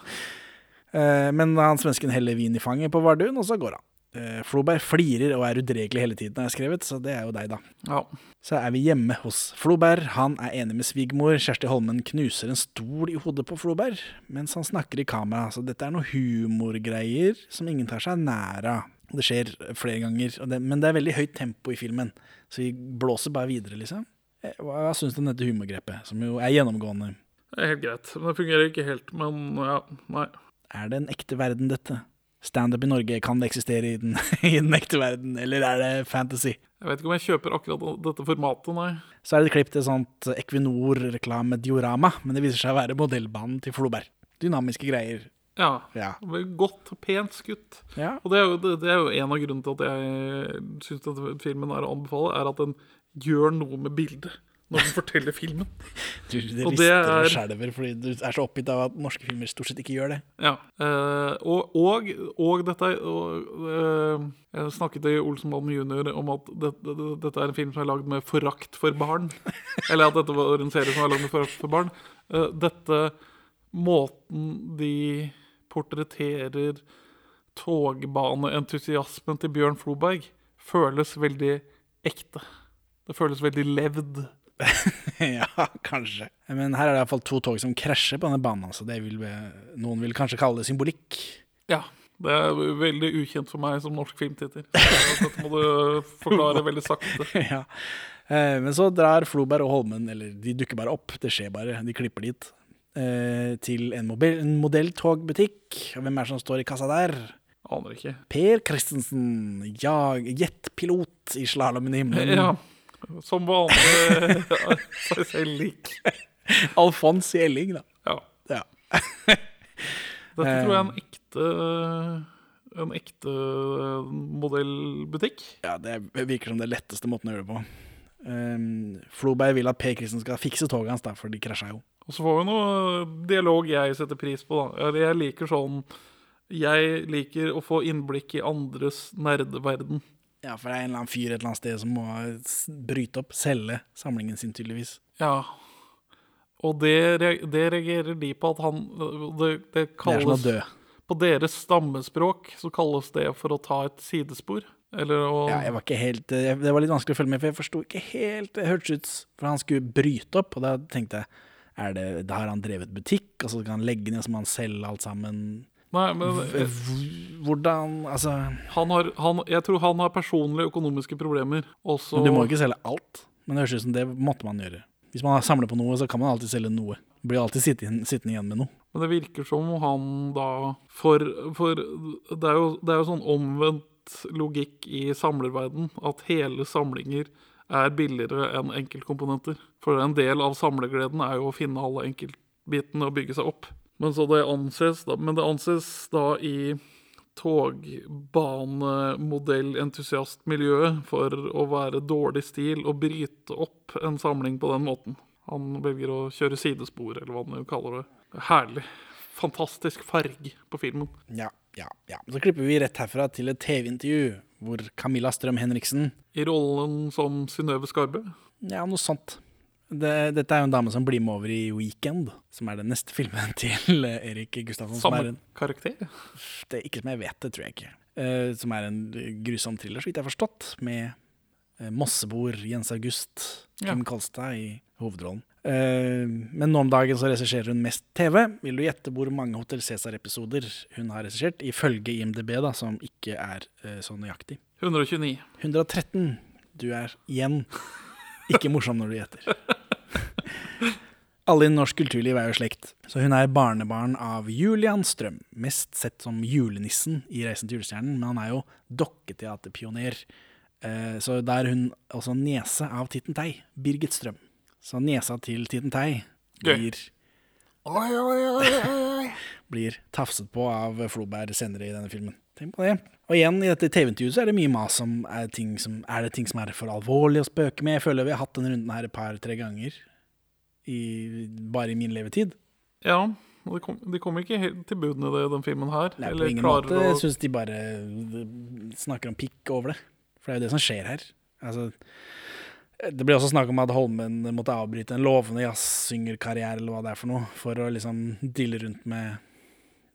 Eh, Men han svensken heller vin i fanget på Vardun, og så går han. Eh, Floberg flirer og er udregelig hele tiden, har jeg skrevet, så det er jo deg, da. Ja. Så er vi hjemme hos Floberg. Han er enig med svigermor. Kjersti Holmen knuser en stol i hodet på Floberg mens han snakker i kamera. Så dette er noe humorgreier som ingen tar seg nær av. Det skjer flere ganger, det, men det er veldig høyt tempo i filmen. Så vi blåser bare videre, liksom. Eh, Hva, hva syns du om dette humorgrepet, som jo er gjennomgående? Det er helt greit. Men det fungerer ikke helt. Men ja, nei. Er det en ekte verden, dette? Standup i Norge, kan det eksistere i den, [laughs] i den ekte verden, eller er det fantasy? Jeg vet ikke om jeg kjøper akkurat dette formatet, nei. Så er det et klipp til sånt Equinor-reklame-diorama, men det viser seg å være modellbanen til Floberg. Dynamiske greier. Ja. Ja. Godt, pent skutt. Ja. Og det er, jo, det, er jo en av grunnene til at jeg syns filmen er å anbefale, er at den gjør noe med bildet når den forteller filmen. Du, det Og det er, og er- skjelver fordi du er så oppgitt av at norske filmer stort sett ikke gjør det. Ja. uh, og, og, og dette er- og, eh, Jeg snakket i Olsenbanden jr. om at det, det, dette er en film som er lagd med forakt for barn. [laughs] Eller at dette var en serie som er lagd med forakt for barn. Uh, dette Måten de portretterer togbaneentusiasmen til Bjørn Floberg, føles veldig ekte. Det føles veldig levd. [laughs] ja, kanskje. Men her er det iallfall to tog som krasjer på denne banen. Altså. Det vil, noen vil kanskje kalle det symbolikk. Ja. Det er veldig ukjent for meg som norsk filmtitter. Så Dette må du forklare veldig sakte. [laughs] ja. Eh, Men så drar Floberg og Holmen, eller de dukker bare opp, det skjer bare, de klipper dit, eh, til en, mobil, en modelltogbutikk. Og hvem er det som står i kassa der? Aner ikke. Per Christensen, jag, jetpilot i slalåmen i himmelen. Ja. Som vanlig seg selv lik. Alfons i Elling, da. Ja. Ja. [laughs] Dette tror jeg er en ekte En ekte modellbutikk. ja, det virker som det letteste måten å gjøre det på. Um, Floberg vil at Per Christensen skal fikse toget hans, da, for de krasja jo. Og så får vi noe dialog jeg setter pris på. da. Jeg liker sånn Jeg liker å få innblikk i andres nerdeverden. Ja, for det er en eller annen fyr et eller annet sted som må bryte opp, selge samlingen sin, tydeligvis. Ja. Og det, det reagerer de på at han Det, det Det kalles dø. På deres stammespråk så kalles det for å ta et sidespor. Eller å Ja, jeg var ikke helt, eh, det var litt vanskelig å følge med, for jeg forsto ikke helt Det hørtes ut For han skulle bryte opp, og da tenkte jeg er det, Da har han drevet butikk, og så kan han legge ned, så må han selge alt sammen. Nei, men Hvordan Altså han har, han, jeg tror han har personlige økonomiske problemer. Også, Men du må ikke selge alt. Men det høres ut som det måtte man gjøre. Hvis man samler på noe, så kan man alltid selge noe. Blir alltid sittende, sittende igjen med noe. Men det virker som han da For, for det, er jo, det er jo sånn omvendt logikk i samlerverden at hele samlinger er billigere enn enkeltkomponenter. For en del av samlergleden er jo å finne alle enkeltbitene og bygge seg opp. Men, så det anses da, men det anses da i togbanemodellentusiastmiljøet for å være dårlig stil å bryte opp en samling på den måten. Han velger å kjøre sidespor, eller hva han kaller det. Herlig. Fantastisk farg på filmen. Ja, ja, ja. Så klipper vi rett herfra til et TV-intervju hvor Camilla Strøm Henriksen I rollen som Synnøve Skarbø. Ja, noe sånt. Det, dette er jo en dame som blir med over i Weekend, som er den neste filmen [laughs] til Erik Gustafsson. Som er Samme en, karakter. det er ikke som jeg vet, det tror jeg ikke. Uh, som er en grusom thriller, så vidt jeg har forstått, med uh, Mosseboer, Jens August, Ja. Kim Kolstad i hovedrollen. Uh, men nå om dagen så regisserer hun mest TV. Vil du gjette hvor mange Hotell Cæsar-episoder hun har regissert? Ifølge IMDb, da, som ikke er så nøyaktig. 129. 113. Du er igjen ikke morsom når du gjetter. Alle i norsk kulturliv er jo slekt, så hun er barnebarn av Julian Strøm, mest sett som julenissen i Reisen til julestjernen, men han er jo dokketeaterpioner. Eh, Så da er hun også niese av Titten Tei, Birgit Strøm. Så niesa til Titten Tei blir Oi, oi, oi, oi. [laughs] Blir tafset på av Floberg senere i denne filmen. Tenk på det. Og igjen, i dette TV-intervjuet så er det mye mas om er, ting som, er det ting som er for alvorlig å spøke med. Jeg føler vi har hatt denne runden her et par-tre ganger. I, bare i min levetid. Ja, og de kom, de kom ikke helt til budene, det den filmen her. Nei, på ingen måte. måte. Jeg å- syns de bare eh, snakker om pikk over det. For det er jo det som skjer her. Altså, det ble også snakk om at Holmen måtte avbryte en lovende jazzsyngerkarriere eller hva det er for noe, for å liksom dille rundt med,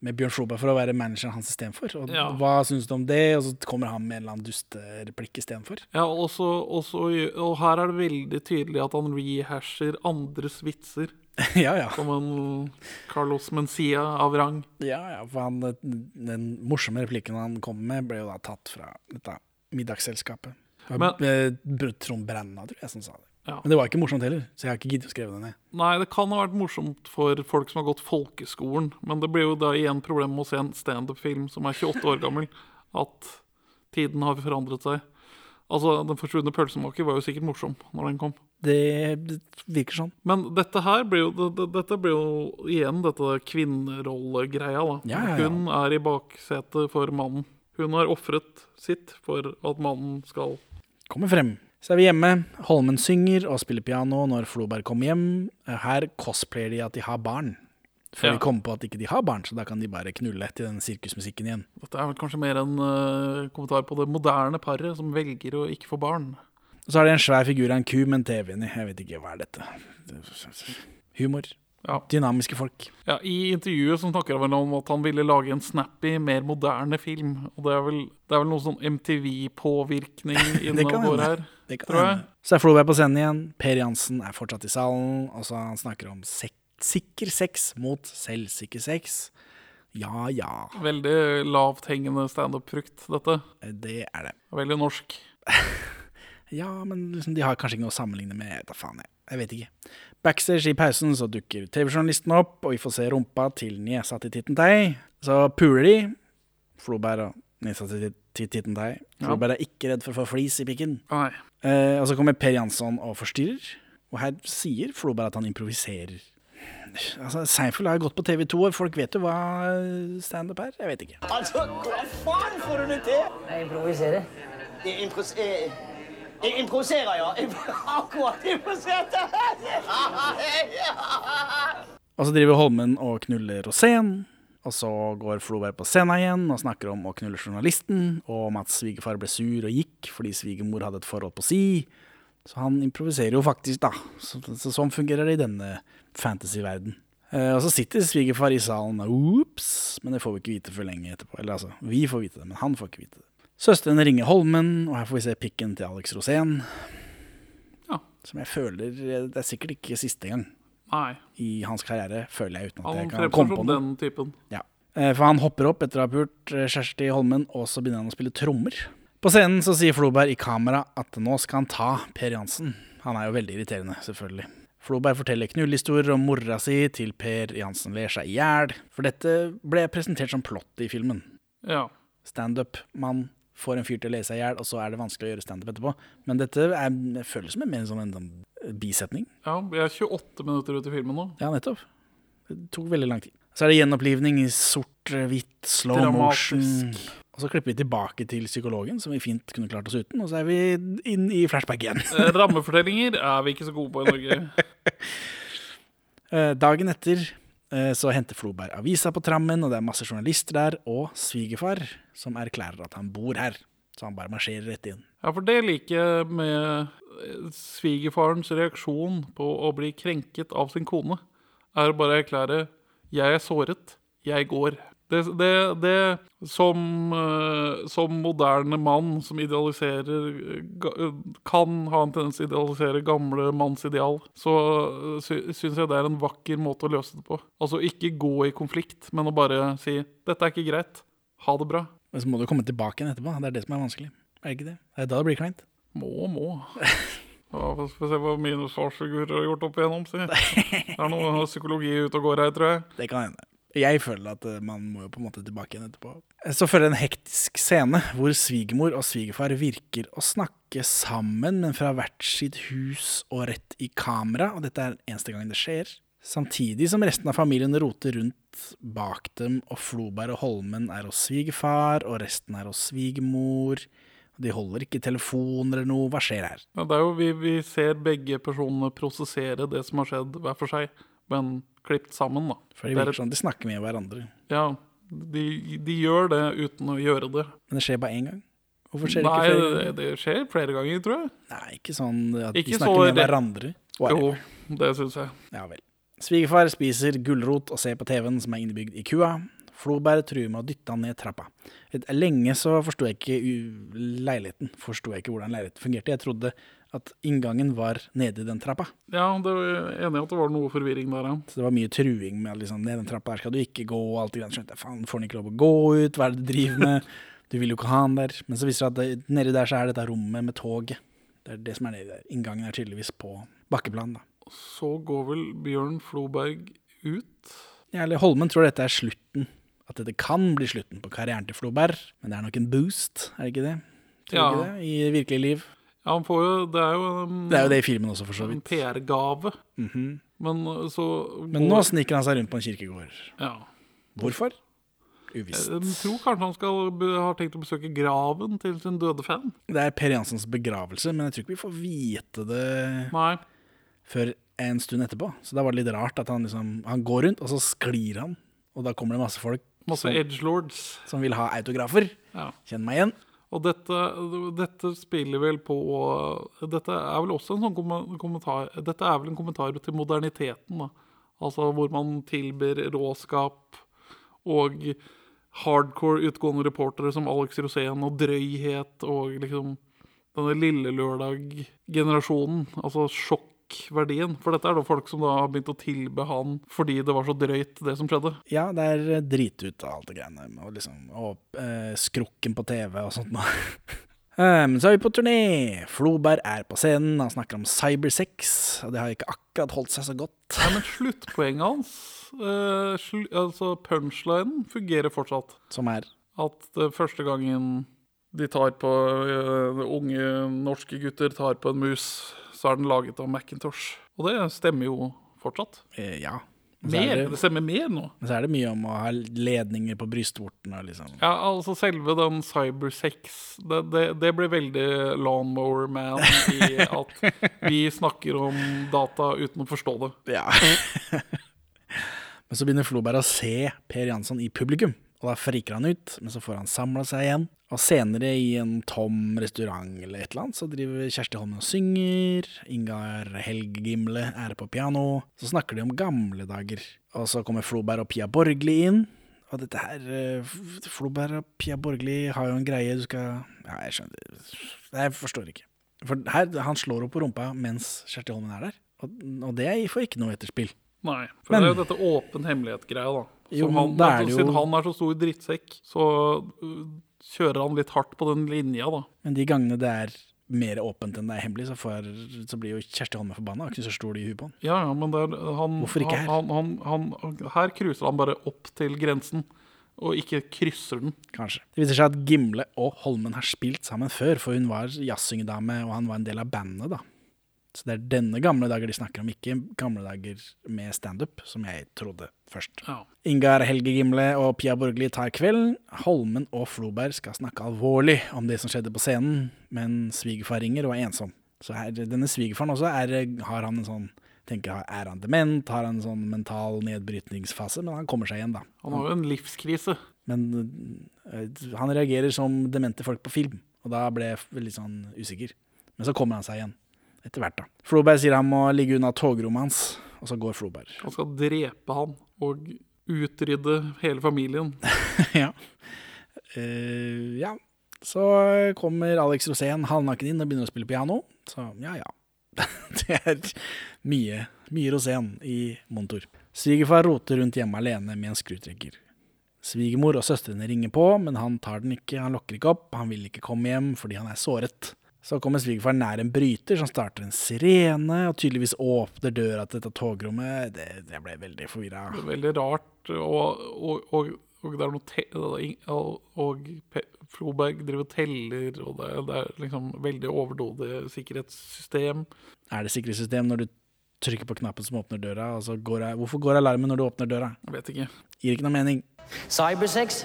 med Bjørn Floberg for å være manageren hans istedenfor. Og Ja. hva syns du om det? Og så kommer han med en eller annen dustereplikk istedenfor. Ja, også, også, og her er det veldig tydelig at han rehasher andres vitser. [laughs] ja, ja. Som en Carlos Mencia av rang. Ja, ja, for han, den morsomme replikken han kom med, ble jo da tatt fra dette middagsselskapet. Det var eh, Trond Brenna, tror jeg, som sa det. Ja. Men det var ikke morsomt heller, så jeg har ikke giddet å skrive det ned. Nei, det kan ha vært morsomt for folk som har gått folkeskolen, men det blir jo da igjen problemet med å se en standup-film som er 28 år gammel, at tiden har forandret seg. Altså, Den forsvunne pølsemaker var jo sikkert morsom når den kom. Det, det virker sånn. Men dette her blir jo, det, det, dette blir jo igjen dette kvinnerollegreia. da. Ja, ja, ja. Hun er i baksetet for mannen. Hun har ofret sitt for at mannen skal Kommer frem. Så er vi hjemme. Holmen synger og spiller piano når Floberg kommer hjem. Her cosplayer de at de har barn. Før Ja. de kommer på at ikke de har barn, så da kan de bare knulle til den sirkusmusikken igjen. Dette er vel kanskje mer en uh, kommentar på det moderne paret som velger å ikke få barn. Og så er det en svær figur av en ku med en TV inni. Jeg vet ikke hva er dette. Humor. Ja. Dynamiske folk. Ja, I intervjuet så snakker han om at han ville lage en snappy, mer moderne film. Og det er vel, det er vel noe sånn MTV-påvirkning [laughs] innover her. Det kan hende. Så er Floberg på scenen igjen. Per Jansen er fortsatt i salen. Og så han snakker om sek sikker sex mot selvsikker sex. Ja ja, Veldig lavthengende standup-frukt, dette. det er det. Veldig norsk. [laughs] Ja, men liksom, de har kanskje ikke noe å sammenligne med. Da faen jeg. Jeg vet ikke. Backstage i pausen så dukker TV-journalisten opp, og vi får se rumpa til niesa til Tittentei. Så puler de. Floberg og niesa til, til Titten Tei. Ja. Floberg er ikke redd for å få flis i pikken. Nei. Eh, og så kommer Per Jansson og forstyrrer. Og her sier Floberg at han improviserer. Altså, Seinfeld har gått på TV2, og folk vet jo hva standup er. Jeg vet ikke. Altså, hva faen får du det til? Jeg improviserer. Jeg, impros jeg, improviserer, ja. Jeg [laughs] akkurat improviserte. [laughs] Og så driver Holmen og knuller Rosén. Og så går Floberg på scenen igjen og snakker om å knulle journalisten, og om at svigerfar ble sur og gikk fordi svigermor hadde et forhold på si. Så han improviserer jo faktisk, da. Så, så sånn fungerer det i denne fantasy-verden. Eh, og så sitter svigerfar i salen og ops, men det får vi ikke vite før lenge etterpå. Eller altså, vi får vite det, men han får ikke vite det. Søsteren ringer Holmen, og her får vi se pikken til Alex Rosén. Ja. Som jeg føler Det er sikkert ikke siste gang Nei. i hans karriere, føler jeg, uten at Han jeg kan komme på den typen. Ja. Eh, For han hopper opp etter å ha pult eh, Kjersti Holmen, og så begynner han å spille trommer. På scenen så sier Floberg i kamera at nå skal han ta Per Jansen. Han er jo veldig irriterende, selvfølgelig. Floberg forteller knullehistorier om mora si til Per Jansen ler seg i hjel. For dette ble presentert som plott i filmen. Ja. Standup-mann får en fyr til å le seg i hjel, og så er det vanskelig å gjøre standup etterpå. Men dette er, føles som en mer sånn en, sånn bisetning. ja. Vi er 28 minutter ut i filmen nå. Ja, nettopp. Det tok veldig lang tid. Så er det gjenopplivning i sort-hvitt, slow Dramatisk. motion. Og så klipper vi tilbake til psykologen, som vi fint kunne klart oss uten. Og så er vi inn i flashback igjen. [laughs] Eh, Rammefortellinger er vi ikke så gode på i Norge. [laughs] Eh, Dagen etter eh, så henter Floberg avisa på trammen, og det er masse journalister der, og svigerfar, som erklærer at han bor her. Så han bare marsjerer rett inn. Ja, for det liker jeg med eh, svigerfarens reaksjon på å bli krenket av sin kone. Er å bare erklære 'jeg er såret, jeg går'. Det, det, det som, eh, som moderne mann som idealiserer eh, eh, Kan ha en tendens til å idealisere gamle mannsideal, så uh, syns jeg det er en vakker måte å løse det på. Altså ikke gå i konflikt, men å bare si 'dette er ikke greit', ha det bra'. Men så må du komme tilbake igjen etterpå. Det er det som er vanskelig. Er det ikke det? Det er da det blir kleint. Må, må. [laughs] Ja, får se hva mine farsfigurer har gjort opp igjennom. Si. [laughs] Det er noe psykologi ute og går her, tror jeg. Det kan hende. Jeg føler at eh, man må jo på en måte tilbake igjen etterpå. Så følger en hektisk scene hvor svigermor og svigerfar virker å snakke sammen, men fra hvert sitt hus og rett i kamera, og dette er eneste gang det skjer. Samtidig som resten av familien roter rundt bak dem, og Floberg og Holmen er hos svigerfar, og resten er hos svigermor. De holder ikke telefon eller noe. Hva skjer her? Ja, det er jo, vi, vi ser begge personene prosessere det som har skjedd hver for seg, men klippet sammen, da. For det Det virker de snakker med hverandre. Ja, de, de gjør det uten å gjøre det. Men det skjer bare én gang. Hvorfor skjer det Nei, ikke det, flere ganger? det skjer flere ganger, tror jeg. Nei, ikke sånn at Ikke de snakker med det... hverandre. Jo, det syns jeg. Ja vel. Svigerfar spiser gulrot og ser på TV-en som er innebygd i kua. Floberg truer med å dytte han ned trappa. Lenge så forsto jeg ikke leiligheten. Forsto jeg ikke hvordan leiligheten fungerte. Jeg trodde at inngangen var nede i den trappa. Ja, det var enig i at det var noe forvirring der, ja. Så det var mye truing med liksom, ned den trappa der skal du ikke gå, og alt det grann. Skjønte jeg, faen, får han ikke lov å gå ut? Hva er det du driver med? [laughs] Du vil jo ikke ha han der. Men så viser det at det, nedi der så er dette rommet med toget. Det er det som er nedi der. Inngangen er tydeligvis på bakkeplan, da. Så går vel Bjørn Floberg ut. Ja, eller Holmen tror dette er slutten. At dette kan bli slutten på karrieren til Floberg. Men det er nok en boost, er det ikke det? Tror Ja. ikke det? I virkelig liv. Ja, han får jo Det er jo um, Det er jo det i filmen også, for så en vidt. PR-gave. Mhm. Men uh, så Men nå sniker han seg rundt på en kirkegård. Ja. Hvorfor? Uvisst. Jeg tror kanskje han skal har tenkt å besøke graven til sin døde fan. Det er Per Janssens begravelse, men jeg tror ikke vi får vite det Nei. før en stund etterpå. Så da var det litt rart at han liksom Han går rundt, og så sklir han. Og da kommer det masse folk Masse som, edgelords. som vil ha autografer. Ja. Kjenn meg igjen. Og dette, dette spiller vel på Dette er vel også en sånn kommentar Dette er vel en kommentar til moderniteten, da. Altså hvor man tilber råskap og hardcore utgående reportere som Alex Rosén og drøyhet og liksom denne lille lørdag-generasjonen. Altså sjokkverdien. For dette er da folk som da har begynt å tilbe han fordi det var så drøyt, det som skjedde. Ja, det er dritut av alt det greiene. Og liksom, og eh, skrukken på TV og sånt noe. [laughs] Eh, Men så er vi på turné. Floberg er på scenen, han snakker om cybersex. Og det har ikke akkurat holdt seg så godt. Nei, men sluttpoenget hans, uh, slu, altså punchlinen, fungerer fortsatt. Som er At det første gangen de tar på uh, unge norske gutter tar på en mus, så er den laget av Macintosh. Og det stemmer jo fortsatt. eh, Ja. Er Mer, det- det stemmer mer nå. Men så er det mye om å ha ledninger på brystvorten liksom Ja, altså selve den cybersex, det, det, det blir veldig lawnmower man i at [laughs] vi snakker om data uten å forstå det. Ja. [laughs] men så begynner Floberg å se Per Jansson i publikum, og da friker han ut. Men så får han samla seg igjen. Og senere, i en tom restaurant eller et eller annet, så driver Kjersti Holmen og synger. Ingar Helgegimle er på piano. Så snakker de om gamle dager. Og så kommer Floberg og Pia Borgli inn. Og dette her eh, Floberg og Pia Borgli har jo en greie du skal Ja, jeg skjønner Jeg forstår ikke. For her, han slår henne på rumpa mens Kjersti Holmen er der. Og, og det får ikke noe etterspill. Nei, for Men- det er jo dette åpen hemmelighet-greia, da. Jo, han, det er altså, det jo- Siden han er så stor drittsekk, så uh, kjører han litt hardt på den linja, da. Men de gangene det er mer åpent enn det er hemmelig, så, får, så blir jo Kjersti Holme forbanna. Ikke så stor i huet på han. Ja, ja, men er, han, Hvorfor ikke her? Han, han, han, han, her cruiser han bare opp til grensen, og ikke krysser den. Kanskje. Det viser seg at Gimle og Holmen har spilt sammen før, for hun var jazzsyngedame, og han var en del av bandet, da. Så det er denne gamle dager de snakker om, ikke gamle dager med standup, som jeg trodde først. Ja. Ingar Helge Gimle og Pia Borgli tar kvelden. Holmen og Floberg skal snakke alvorlig om det som skjedde på scenen, men svigerfar ringer og er ensom. Så her, denne svigerfaren også er, har han en sånn tenker, Er han dement? Har han en sånn mental nedbrytningsfase? Men han kommer seg igjen, da. Han har jo en livskrise. Men øh, han reagerer som demente folk på film. Og da ble jeg litt sånn usikker. Men så kommer han seg igjen. Etter hvert, da. Floberg sier han må ligge unna togrommet hans, og så går Floberg. Han skal drepe han og utrydde hele familien. [laughs] ja. Uh, ja. Så kommer Alex Rosén halvnaken inn og begynner å spille piano. Så ja, ja. [laughs] det er mye, mye Rosén i Montor. Svigerfar roter rundt hjemme alene med en skrutrekker. Svigermor og søstrene ringer på, men han tar den ikke, han lokker ikke opp. Han vil ikke komme hjem fordi han er såret. Så kommer svigerfaren nær en bryter som starter en sirene, og tydeligvis åpner døra til dette togrommet. Det, jeg ble veldig forvirra. Veldig rart, og, og, og, og det er noe te og, og Floberg driver og teller, og det, det er liksom veldig overdådig sikkerhetssystem. Er det sikkerhetssystem når du trykker på knappen som åpner døra? Altså går, hvorfor går alarmen når du åpner døra? Jeg vet ikke. Gir ikke noe mening. Cybersex,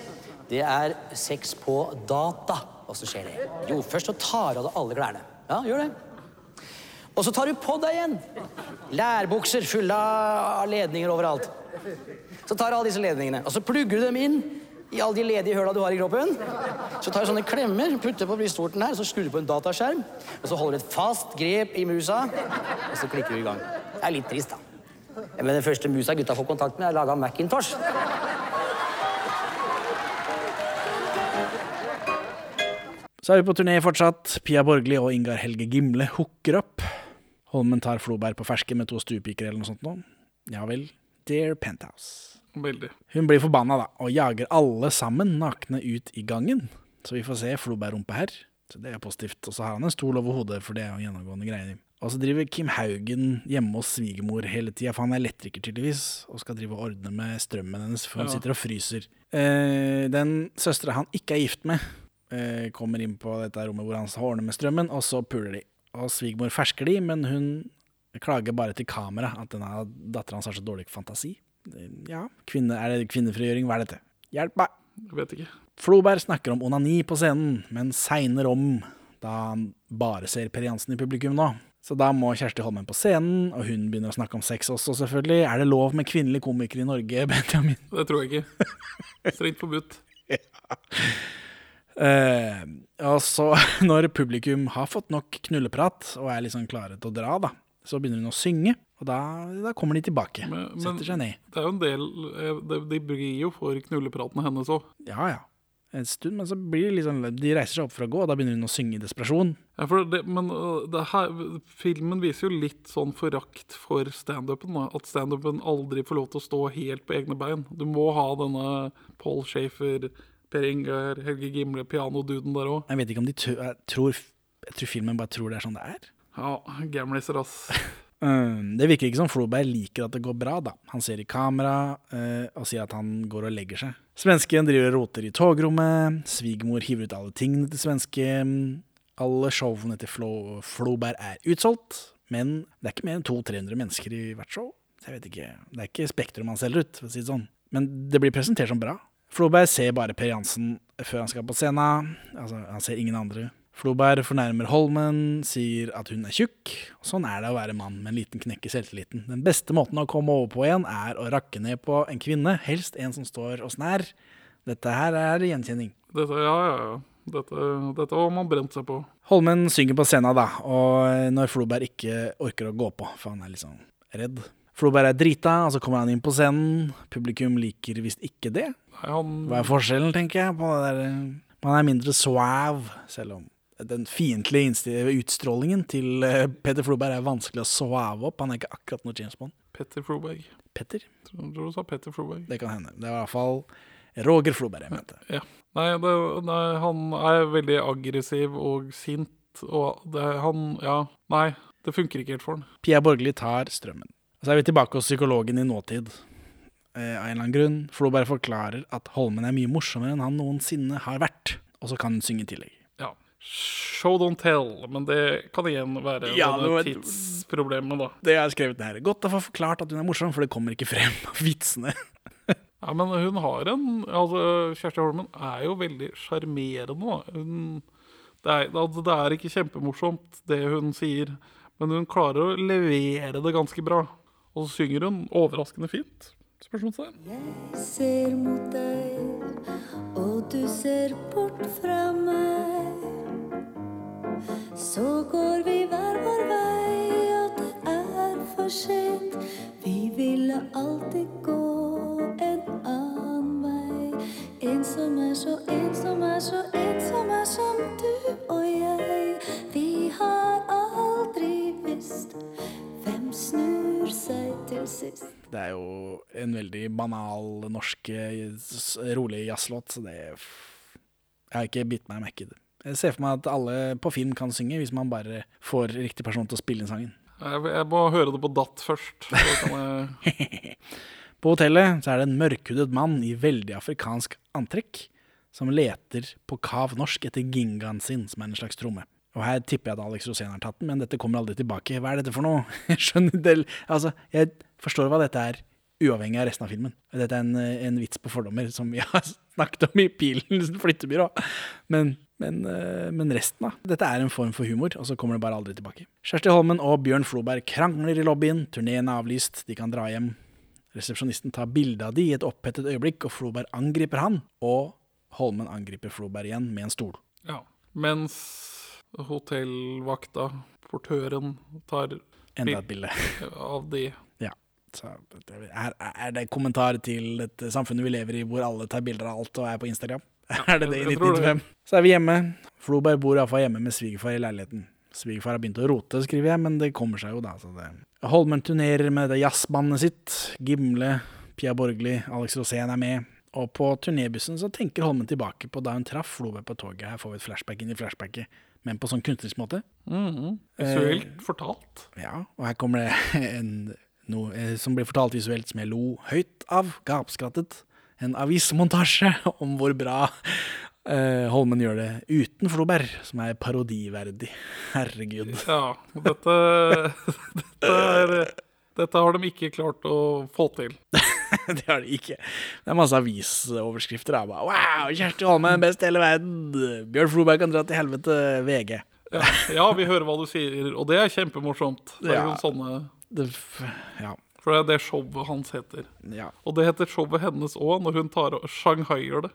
det er sex på data. Åssen skjer det? Jo, først så tar du av deg alle klærne. Ja, gjør det. Og så tar du på deg igjen. Lærbukser fulle av ledninger overalt. Så tar du alle disse ledningene, og så plugger du dem inn i alle de ledige høla du har i kroppen. Så tar du sånne klemmer, putter på brystvorten her, så skrur du på en dataskjerm, og så holder du et fast grep i musa, og så klikker du i gang. Det er litt trist, da. Men den første musa gutta får kontakt med, er laga av Macintosh. Så er vi på turné fortsatt. Pia Borgli og Ingar Helge Gimle hooker opp. Holmen tar Floberg på fersken med to stuepiker eller noe sånt nå. Ja vel. Dear Penthouse. Veldig. Hun blir forbanna da, og jager alle sammen nakne ut i gangen. Så vi får se Floberg-rumpe her. Så det er positivt. Og så har han en stol over hodet, for det er jo gjennomgående greier. Og så driver Kim Haugen hjemme hos svigermor hele tida, for han er elektriker tydeligvis, og skal drive og ordne med strømmen hennes, for Ja. sitter og fryser. Eh, den søstera han ikke er gift med, eh, kommer inn på dette rommet hvor han skal ordne med strømmen, og så puler de. Og svigermor fersker de, men hun klager bare til kamera at denne dattera hans har så dårlig fantasi. Ja, kvinne, er det kvinnefrigjøring? Hva er dette? Hjelp meg! Jeg vet ikke. Floberg snakker om onani på scenen, men segner om, da han bare ser Per Jansen i publikum nå. Så da må Kjersti Holmen på scenen, og hun begynner å snakke om sex også, selvfølgelig. Er det lov med kvinnelige komikere i Norge, [laughs] Benjamin? Det tror jeg ikke. Strengt forbudt. [laughs] Eh, og så, [laughs] når publikum har fått nok knulleprat og er liksom klare til å dra, da, så begynner hun å synge, og da, da kommer de tilbake. Men, setter seg ned. det er jo en del eh, De, blir jo for knullepratene hennes òg. Ja, ja. En stund, men så blir det liksom De reiser seg opp for å gå, og da begynner hun å synge i desperasjon. Ja, for det, men øh, det her, filmen viser jo litt sånn forakt for standupen. At standupen aldri får lov til å stå helt på egne bein. Du må ha denne Paul Shafer, Per Ingar, Helge Gimle, pianoduden der òg. Jeg vet ikke om de tror, jeg tror filmen bare tror det er sånn det er. Ja, gamliser, ass. [laughs] Um, det virker ikke som Floberg liker at det går bra, da. Han ser i kamera eh, og sier at han går og legger seg. Svensken driver og roter i togrommet. Svigermor hiver ut alle tingene til svensken. Alle showene til Flo Floberg er utsolgt, men det er ikke mer enn 200-300 mennesker i hvert show. Så jeg vet ikke, Det er ikke Spektrum han selger ut, for å si det sånn. Men det blir presentert som bra. Floberg ser bare Per Jansen før han skal på scenen. Altså, han ser ingen andre. Floberg fornærmer Holmen, sier at hun er tjukk. Sånn er det å være mann med en liten knekk i selvtilliten. Den beste måten å komme over på igjen, er å rakke ned på en kvinne, helst en som står oss nær. Dette her er gjenkjenning. Dette, ja, ja, ja. Dette, dette har man brent seg på. Holmen synger på scenen, da, og når Floberg ikke orker å gå på, for han er litt sånn redd. Floberg er drita, og så kommer han inn på scenen. Publikum liker visst ikke det. Han, Hva er forskjellen, tenker jeg, på det der Man er mindre swav, selv om den fiendtlige utstrålingen til Petter Floberg er vanskelig å suave opp. Han er ikke akkurat noe James Bond. Petter Floberg. Petter? Jeg tror du sa Petter Floberg. Det kan hende. Det var i hvert fall Roger Floberg jeg mente. Ja. Nei, det, nei, han er veldig aggressiv og sint, og det, han Ja, nei, det funker ikke helt for han. Pia Borgli tar strømmen. Så er vi tilbake hos psykologen i nåtid. Eh, av en eller annen grunn. Floberg forklarer at Holmen er mye morsommere enn han noensinne har vært. Og så kan hun synge i tillegg. Ja. Show don't tell, men det kan igjen være Ja, denne tidsproblemet, da. Det har jeg skrevet ned her. Godt å få forklart at hun er morsom, for det kommer ikke frem av vitsene. [laughs] Ja, men hun har en altså, Kjersti Holmen er jo veldig sjarmerende, da. Hun, det, er, altså, det er ikke kjempemorsomt, det hun sier, men hun klarer å levere det ganske bra. Og så synger hun overraskende fint. Spørsmålstegn. Jeg ser mot deg, og du ser bort fra meg. Så går vi hver vår vei, og det er for sent. Vi ville alltid gå en annen vei. En som er så, en som er så, en som er som du og jeg. Vi har aldri visst hvem snur seg til sist. Det er jo en veldig banal norsk eh, rolig jazzlåt, så det Jeg har ikke bitt meg merke i det. Jeg ser for meg at alle på film kan synge, hvis man bare får riktig person til å spille inn sangen. Jeg, jeg må høre det på datt først. Så kan jeg [laughs] På hotellet så er det en mørkhudet mann i veldig afrikansk antrekk som leter på kav norsk etter gingaen sin, som er en slags tromme. Og her tipper jeg at Alex Rosén har tatt den, men dette kommer aldri tilbake. Hva er dette for noe? [laughs] Jeg skjønner det. Altså, jeg forstår hva dette er, uavhengig av resten av filmen. Dette er en, en vits på fordommer, som vi [laughs] har snakket om i Pilens [laughs] flyttebyrå. Men, men, eh, men resten, da. Dette er en form for humor, og så kommer det bare aldri tilbake. Kjersti Holmen og Bjørn Floberg krangler i lobbyen. Turneen er avlyst, de kan dra hjem. Resepsjonisten tar bilde av de i et opphettet øyeblikk, og Floberg angriper han. Og Holmen angriper Floberg igjen med en stol. Ja. Mens hotellvakta, portøren, tar Enda et bilde. [laughs] av de. Ja. Så er, er det kommentar til dette samfunnet vi lever i, hvor alle tar bilder av alt og er på Instagram? [laughs] er det det i jeg tror det. 1995? Så er vi hjemme. Floberg bor iallfall hjemme med svigerfar i leiligheten. Svigerfar har begynt å rote, skriver jeg, men det kommer seg jo, da. Så det. Holmen turnerer med det jazzbandet sitt. Gimle, Pia Borgli, Alex Rosén er med. Og på turnébussen så tenker Holmen tilbake på da hun traff Floberg på toget. Her får vi et flashback inn i flashbacket, men på sånn kunstnerisk måte. Mhm. Visuelt fortalt. Ja, og her kommer det [laughs] en, noe eh, som blir fortalt visuelt som jeg lo høyt av, gapskrattet. En avismontasje [laughs] om hvor bra eh, Holmen gjør det uten Floberg, som er parodiverdig. Herregud. Ja, dette, [laughs] dette er Dette har de ikke klart å få til. [laughs] det har de ikke. Det er masse avisoverskrifter. Da. Bare, wow, Kjersti Holmen, best i hele verden. Bjørn Floberg kan dra til helvete. VG. Ja, ja, vi hører hva du sier, og det er kjempemorsomt. Det er Ja. sånne, Det, ja. for det er det showet hans heter. Ja. Og det heter showet hennes òg, når hun tar og shanghaier det.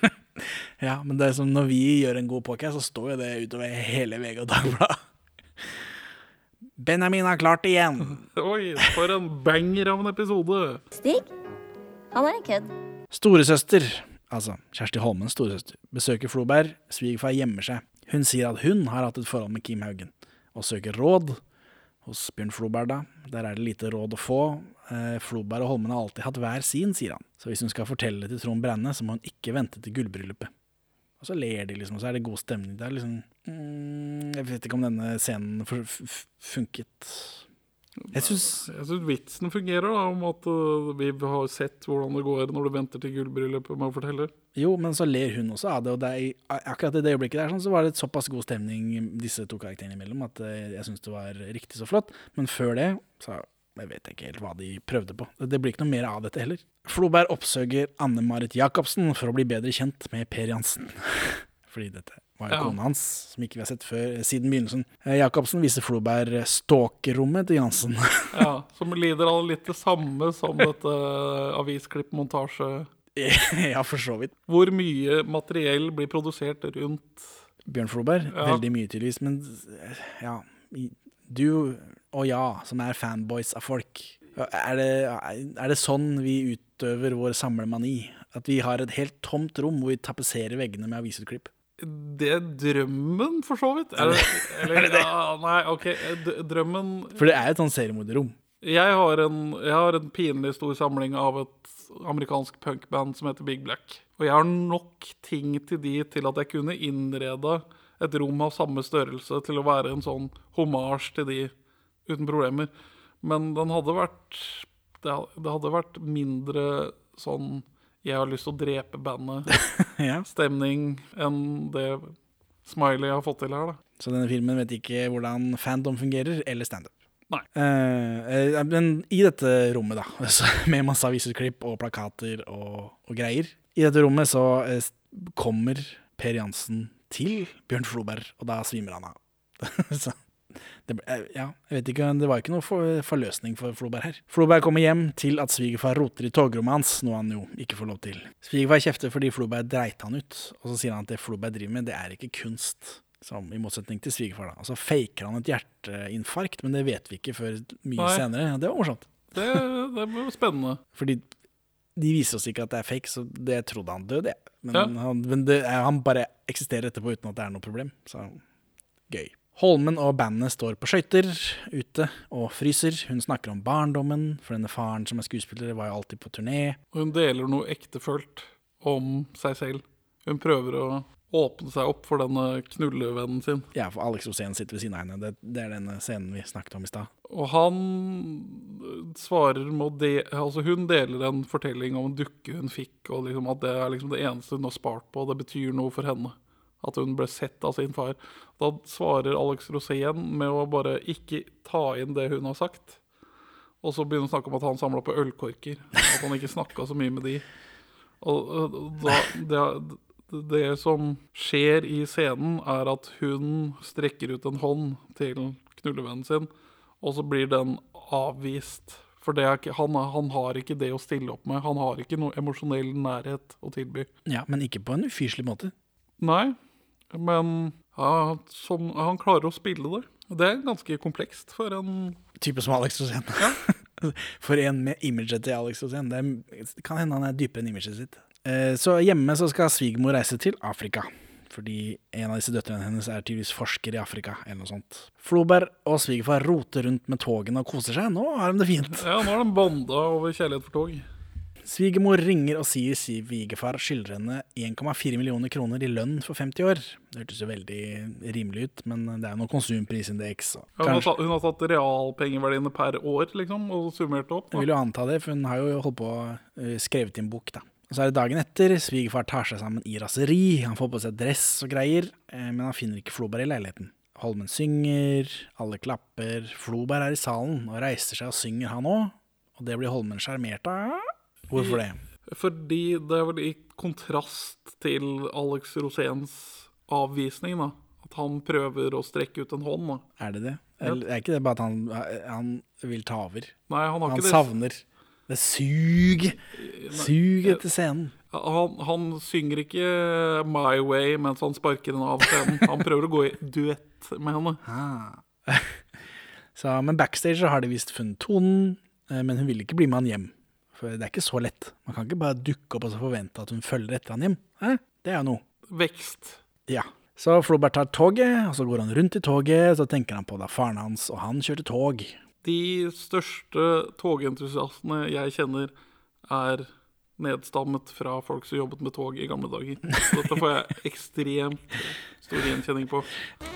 [laughs] ja, men det er som når vi gjør en god podcast, så står jo det utover hele VG og Dagbladet. Benjamin har klart det igjen. [laughs] Oi, for en banger av en episode! Stig? Han er en kødd. Storesøster, altså Kjersti Holmens storesøster, besøker Floberg. Svigerfar gjemmer seg. Hun sier at hun har hatt et forhold med Kim Haugen, og søker råd hos Bjørn Floberg, da. Der er det lite råd å få. Eh, Floberg og Holmen har alltid hatt hver sin, sier han. Så hvis hun skal fortelle det til Trond Brenne, så må hun ikke vente til gullbryllupet. Og så ler de, liksom, og så er det god stemning. Det er liksom mm, Jeg vet ikke om denne scenen fu- fu- funket. Jeg syns vitsen fungerer, da, om at uh, vi har sett hvordan det går når du venter til gullbryllupet med å fortelle. Jo, men så ler hun også av det, og det er, akkurat i det øyeblikket der sånn, så var det såpass god stemning disse to karakterene imellom at uh, jeg syns det var riktig så flott. Men før det så jeg vet ikke helt hva de prøvde på. Det blir ikke noe mer av dette heller. Floberg oppsøker Anne-Marit Jacobsen for å bli bedre kjent med Per Jansen. [laughs] Fordi dette var jo Ja. kona hans, som ikke vi har sett før siden begynnelsen. Eh, Jacobsen viser Floberg stalkerrommet til Jansen. [laughs] Ja, Som lider av litt det samme som dette avisklippmontasje. [laughs] ja, for så vidt. Hvor mye materiell blir produsert rundt Bjørn Floberg. Ja. Veldig mye, tydeligvis. Men eh, ja, du og ja, som er fanboys av folk, er det, er det sånn vi utøver vår samlemani? At vi har et helt tomt rom hvor vi tapetserer veggene med avisutklipp? Det er drømmen, for så vidt. Er det, eller, [laughs] Er det det? Ja, nei, OK. Drømmen For det er et sånn seriemorderrom. jeg har, en, jeg har en pinlig stor samling av et amerikansk punkband som heter Big Black. Og jeg har nok ting til de til at jeg kunne innreda et rom av samme størrelse til å være en sånn homasj til de uten problemer. Men den hadde vært Det hadde vært mindre sånn jeg har lyst til å drepe bandet. [laughs] Ja. Enn det Smiley har fått til her, da. Så denne filmen vet ikke hvordan fandom fungerer, eller standup. Nei. Uh, eh, men i dette rommet, da, [laughs] med masse avisutklipp og plakater og, og greier I dette rommet så uh, kommer Per Jansen til Bjørn Floberg, og da svimer han av. [laughs] så det, eh, ja, jeg vet ikke, det var ikke noe for, forløsning for Floberg her. Floberg kommer hjem til at svigerfar roter i togrommet hans, noe han jo ikke får lov til. Svigerfar kjefter fordi Floberg dreit han ut, og så sier han at det Floberg driver med, det er ikke kunst. Som I motsetning til svigerfar. da. Og så faker han et hjerteinfarkt, men det vet vi ikke før mye Nei. senere. Det var morsomt. Det, det ble spennende. [laughs] Fordi de viser oss ikke at det er fake, så det trodde han døde, jeg. Men, Ja. han, men det, er- han bare eksisterer etterpå uten at det er noe problem. Så gøy. Holmen og bandet står på skøyter ute og fryser. Hun snakker om barndommen, for denne faren som er skuespiller, var jo alltid på turné. Og hun deler noe ektefølt om seg selv. Hun prøver å åpne seg opp for denne knullevennen sin. Ja, for Alex Osen sitter ved siden av henne. Det, det er denne scenen vi snakket om i stad. Og han svarer med å de, Altså, hun deler en fortelling om en dukke hun fikk, og liksom at det er liksom det eneste hun har spart på, og det betyr noe for henne. At hun ble sett av sin far. Da svarer Alex Rosén med å bare ikke ta inn det hun har sagt. Og så begynner hun å snakke om at han samla på ølkorker. At han ikke snakka så mye med de. Og da, det, det som skjer i scenen, er at hun strekker ut en hånd til knullevennen sin, og så blir den avvist. For det er ikke, han, han har ikke det å stille opp med. Han har ikke noe emosjonell nærhet å tilby. Ja, men ikke på en ufyselig måte. Nei, men ja, som, han klarer å spille det. Det er ganske komplekst for en Type som Alex Rosén. [laughs] For en med imaget til Alex Rosén. Det, kan hende han er dypere enn imaget sitt. Eh, Så hjemme så skal svigermor reise til Afrika. Fordi en av disse døtrene hennes er tydeligvis forsker i Afrika, eller noe sånt. Floberg og svigerfar roter rundt med togene og koser seg. Nå har de det fint. Ja, nå har de banda over kjærlighet for tog. Svigermor ringer og sier svigerfar skylder henne 1,4 millioner kroner i lønn for 50 år. Det hørtes jo veldig rimelig ut, men det er jo noe konsumprisindeks. Ja, hun, har tatt, hun har tatt realpengeverdiene per år, liksom, og summert det opp. Jeg vil jo anta det, for hun har jo holdt på uh, skrevet i en bok, da. Og så er det dagen etter. Svigerfar tar seg sammen i raseri. Han får på seg dress og greier, eh, men han finner ikke Floberg i leiligheten. Holmen synger, alle klapper. Floberg er i salen og reiser seg og synger, han òg. Og det blir Holmen sjarmert av. Hvorfor det? Fordi det er vel i kontrast til Alex Roséns avvisning, da. At han prøver å strekke ut en hånd, da. Er det det? Eller er ikke det bare at han, han vil ta over? Nei, han har han ikke det. savner det sug. Sug etter scenen. Han, han synger ikke 'My Way' mens han sparker henne av scenen. Han prøver å gå i duett med henne. Ah. [laughs] Så, men backstage har de visst funnet tonen, eh, men hun vil ikke bli med han hjem. For det er ikke så lett. Man kan ikke bare dukke opp og så forvente at hun følger etter han hjem. Eh? Det er jo noe. Vekst. Ja. Så Flobert tar toget, og så går han rundt i toget, så tenker han på da faren hans, og han kjørte tog. De største togentusiastene jeg kjenner, er nedstammet fra folk som jobbet med tog i gamle dager. Så dette får jeg [laughs] ekstremt stor gjenkjenning på.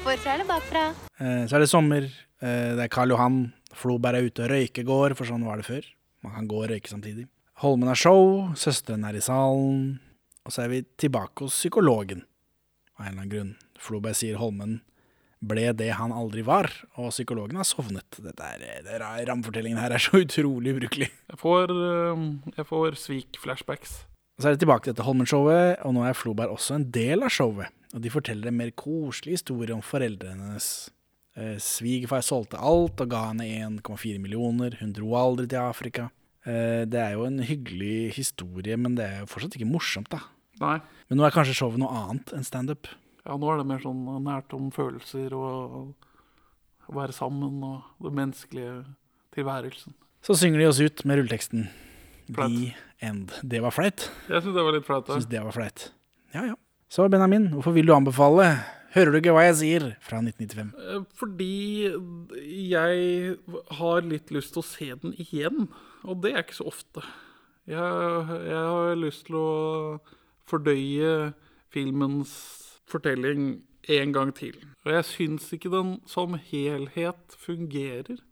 Forfra eller bakfra? Eh, Så er det sommer, eh, det er Karl Johan, Floberg er ute og røykegård, for sånn var det før. Man kan gå og røyke samtidig. Holmen har show, søsteren er i salen, og så er vi tilbake hos psykologen. Av en eller annen grunn. Floberg sier Holmen ble det han aldri var, og psykologen har sovnet. Dette er, det er, rammefortellingen her er så utrolig ubrukelig. Jeg får, eh, jeg får svik-flashbacks. Så er det tilbake til dette Holmen-showet, og nå er Floberg også en del av showet. Og de forteller en mer koselig historie om foreldrene hennes. Eh, Svigerfar solgte alt og ga henne 1,4 millioner. Hun dro aldri til Afrika. Eh, det er jo en hyggelig historie, men det er jo fortsatt ikke morsomt, da. Nei. Men nå er kanskje showet noe annet enn standup. Ja, nå er det mer sånn nært om følelser og å være sammen og den menneskelige tilværelsen. Så synger de oss ut med rulleteksten. Flaut. The end. Det var flaut. Jeg syns det var litt flaut. Syns det var flaut. Ja, ja. Så Benjamin, hvorfor vil du anbefale Hører du ikke hva jeg sier? fra 1995. Eh, Fordi jeg har litt lyst til å se den igjen, og det er ikke så ofte. Jeg, jeg har lyst til å fordøye filmens fortelling en gang til. Og jeg syns ikke den som helhet fungerer.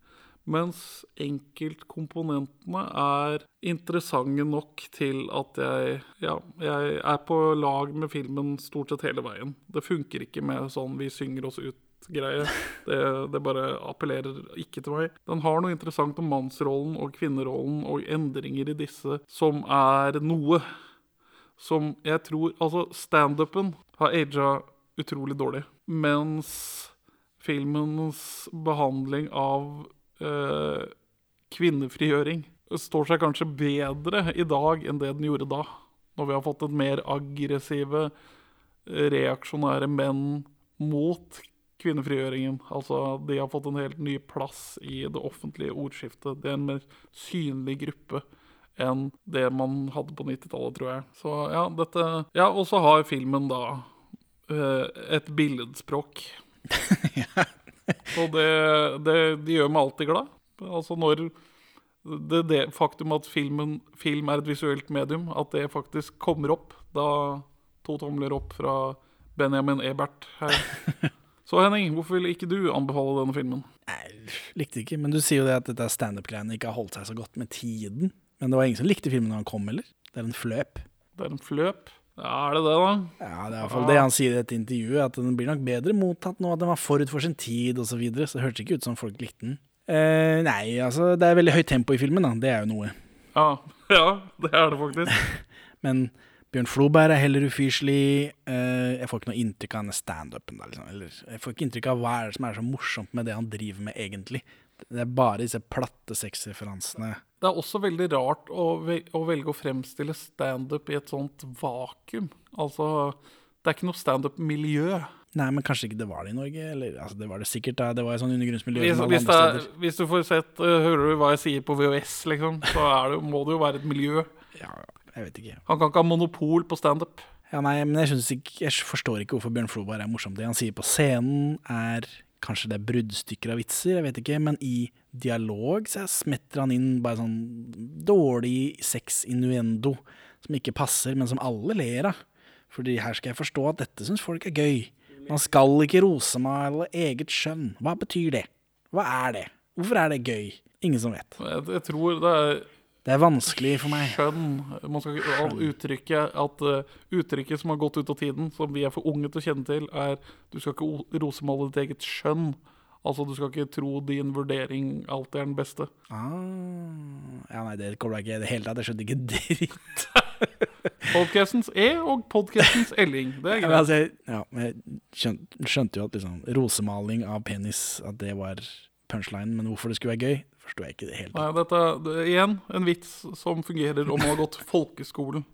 Mens enkeltkomponentene er interessante nok til at jeg, ja, jeg er på lag med filmen stort sett hele veien. Det funker ikke med sånn 'vi synger oss ut'-greie. [laughs] Det, det bare appellerer ikke til meg. Den har noe interessant om mannsrollen og kvinnerollen og endringer i disse som er noe. Som jeg tror Altså, standupen har aga utrolig dårlig. Mens filmens behandling av eh, kvinnefrigjøring står seg kanskje bedre i dag enn det den gjorde da. Når vi har fått et mer aggressive, reaksjonære menn mot kvinnefrigjøringen. Altså, de har fått en helt ny plass i det offentlige ordskiftet. Det er en mer synlig gruppe enn det man hadde på 90-tallet, tror jeg. Så ja, dette Ja, og så har filmen da eh, et billedspråk. [laughs] [laughs] Og det, det, det gjør meg alltid glad. Altså når det, det faktum at filmen, film er et visuelt medium, at det faktisk kommer opp da to tomler opp fra Benjamin Ebert her. [laughs] Så Henning, hvorfor vil ikke du anbefale denne filmen? Likte ikke, men du sier jo det at dette standup-greiene ikke har holdt seg så godt med tiden. Men det var ingen som likte filmen da han kom, eller? Det er en fløp. Det er en fløp. Ja, er det det, da? Ja, det er i hvert fall det han sier i dette intervjuet, at den blir nok bedre mottatt nå, at den var forut for sin tid osv. Så, videre, så det hørtes ikke ut som folk likte den. Eh, nei, altså, det er veldig høyt tempo i filmen, da. Det er jo noe. Ja, [laughs] ja det er det faktisk. [laughs] Men Bjørn Floberg er heller ufyselig. Eh, jeg får ikke noe inntrykk av denne standupen. Liksom. Eller, jeg får ikke inntrykk av hva er det som er så morsomt med det han driver med, egentlig. Det er bare disse platte sexreferansene. Det er også veldig rart å, velge å fremstille standup i et sånt vakuum. Altså, det er ikke noe standup-miljø. Nei, men kanskje ikke det var det i Norge? Eller, altså, det var det sikkert, da. Det var et sånn undergrunnsmiljø Hvis, hvis, er, hvis du får sett, uh, hører du hva jeg sier på VHS, liksom, så er det, må det jo være et miljø. Ja, jeg vet ikke. Han kan ikke ha monopol på standup. Ja, nei, men jeg, ikke, jeg forstår ikke hvorfor Bjørn Floberg er morsom. Det han sier på scenen, er kanskje det er bruddstykker av vitser, jeg vet ikke, men i dialog så jeg smetter han inn bare sånn dårlig sex-innuendo som ikke passer, men som alle ler av. Fordi her skal jeg forstå at dette syns folk er gøy. Man skal ikke rosemale eget skjønn. Hva betyr det? Hva er det? Hvorfor er det gøy? Ingen som vet. Jeg, jeg tror det er Det er vanskelig for meg. skjønn. Man skal ikke uttrykke at uh, uttrykket som har gått ut av tiden, som vi er for unge til å kjenne til, er du skal ikke rosemale ditt eget skjønn. Altså, du skal ikke tro din vurdering alltid er den beste. Ah, ja, nei, det kommer jeg ikke i det hele tatt. Jeg skjønte ikke [laughs] dritt. Podcastens E og podcastens [laughs] Elling. Det er Ja, men greit. altså, jeg, ja, men jeg skjønte, skjønte jo at liksom, rosemaling av penis At det var punchline, men hvorfor det skulle være gøy, forsto jeg ikke i det hele tatt. Nei, dette er igjen en vits som fungerer om man har gått folkeskolen.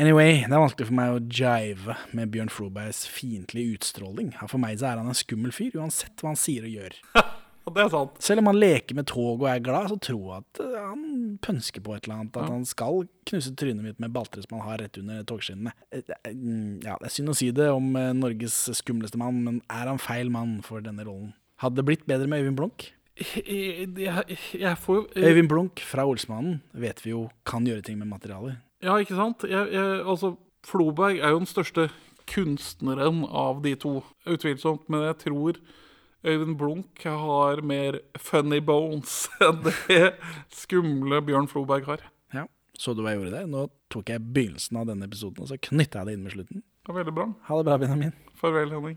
Anyway, det er vanskelig for meg å jive med Bjørn Flobergs fiendtlige utstråling. For meg så er han en skummel fyr, uansett hva han sier og gjør. [laughs] Det er sant. Selv om han leker med tog og er glad, så tror jeg at eh, han pønsker på et eller annet. At han skal knuse trynet mitt med baltre som han har rett under togskinnene. Eh, mm, Ja, det er synd å si det om eh, Norges skumleste mann, men er han feil mann for denne rollen? Hadde det blitt bedre med Øyvind Blunk? Jeg, jeg, jeg får jo Øyvind Blunk fra Olsmannen vet vi jo kan gjøre ting med materialer. Ja, ikke sant? Jeg, jeg, altså, Floberg er jo den største kunstneren av de to, utvilsomt. Men jeg tror Øyvind Blunk har mer funny bones [laughs] enn det skumle Bjørn Floberg har. Ja, Så du hva jeg gjorde der? Nå tok jeg begynnelsen av denne episoden, og så knytta jeg det inn med slutten. Det veldig bra. Ha det bra, Benjamin. Farvel, Henning.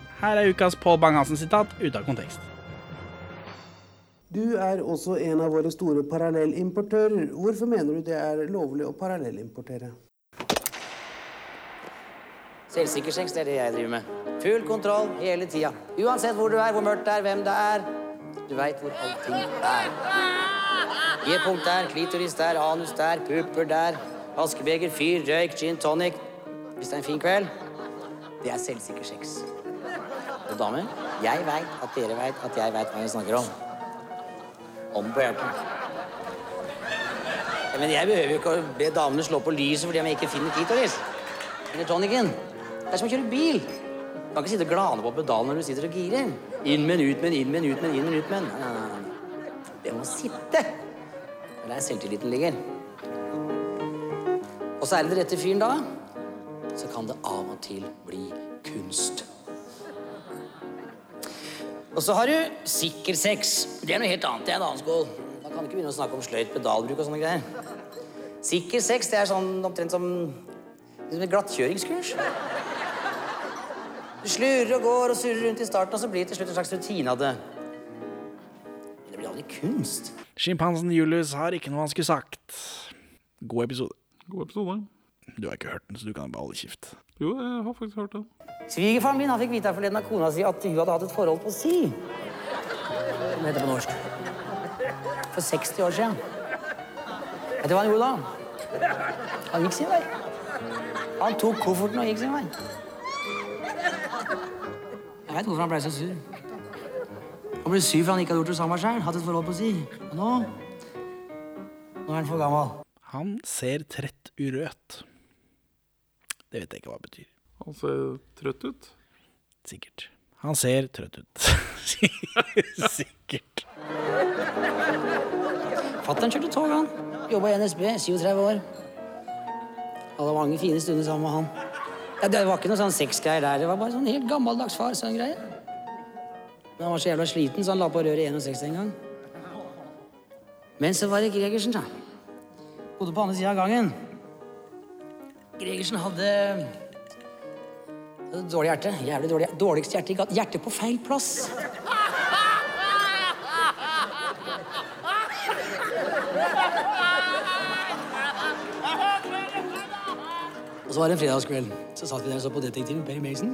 Her er ukas Pål Bang-Hansen-sitat ute av kontekst. Du er også en av våre store parallellimportører. Hvorfor mener du det er lovlig å parallellimportere? Selvsikker sex, det er det jeg driver med. Full kontroll hele tida. Uansett hvor du er, hvor mørkt det er, hvem det er. Du veit hvor allting er. G-punkt der, klitoris der, anus der, pupper der. Askebeger, fyr, røyk, gin tonic. Hvis det er en fin kveld, det er selvsikker sex. Og damer, jeg veit at dere veit at jeg veit hva jeg snakker om. Om på hjertet. Ja, men jeg behøver jo ikke å be damene slå på lyset fordi om jeg ikke finner klitoris. Eller tonicen. Det er som å kjøre bil. Du kan ikke sitte og glane på pedalen når du sitter og girer. Inn men, ut men, inn men, ut men, inn men, ut men. en. nei, nei, nei. Det må sitte. Det er der selvtilliten ligger. Og så er det den rette fyren da, så kan det av og til bli kunst. Og så har du sikker sex. Det er noe helt annet. Det er en annen skål. Da kan du ikke begynne å snakke om sløyt pedalbruk og sånne greier. Sikker sex, det er sånn omtrent som, som et glattkjøringskurs. Du slurer og går og surrer rundt i starten, og så blir det til slutt en slags rutine av det. Men det blir aldri kunst. Sjimpansen Julius har ikke noe han skulle sagt. God episode. God episode. Du har ikke hørt den, så du kan bare holde kjeft. Jo, jeg har faktisk hørt den. Svigerfaren min han fikk vite forleden av kona si at hun hadde hatt et forhold på si. Som heter på norsk. For 60 år siden. Vet du hva han gjorde da? Han gikk sin vei. Han tok kofferten og gikk sin vei. Jeg vet hvorfor han ble så sur. Han ble sur for han ikke hadde gjort det samme sjøl. Hatt et forhold på si. Og nå Nå er han for gammel. Han ser trett urødt. Det vet jeg ikke hva det betyr. Han ser trøtt ut. Sikkert. Han ser trøtt ut. [laughs] Sikkert. Fatter'n kjørte tog, han. Jobba i NSB, 37 år. Hadde mange fine stunder sammen med han. Ja, det var ikke noe sånn sexgreier der. Det var bare sånn helt gammeldags far. sånn greie. Men han var så jævla sliten, så han la på røret i 61 en gang. Men så var det Gregersen, da. Bodde på andre sida av gangen. Gregersen hadde dårlig hjerte. Jævlig dårlig. Dårligst hjerte i gata. Hjerte på feil plass. Og så var det en fredagskveld. Så satt vi der og så på detektiven Perry Mason.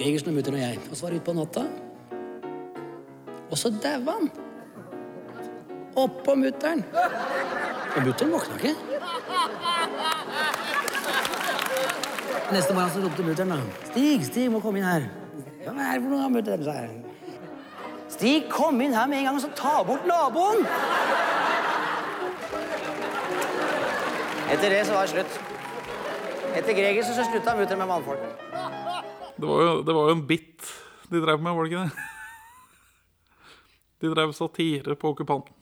Gregersen og mutter'n og jeg. Og så var det utpå natta. Og så daua han. Oppå mutter'n. Og mutter'n våkna ikke. Neste morgen så ropte mutter'n da. Stig, Stig, må komme inn her. Hva er det for noe, mutter'n? sa jeg. Stig, kom inn her med en gang og så ta bort naboen! Etter det så var det slutt. Etter Greger så slutta mutter'n med mannfolk. Det var, jo, det var jo en bit de drev med, var det ikke det? De drev satire på okkupanten.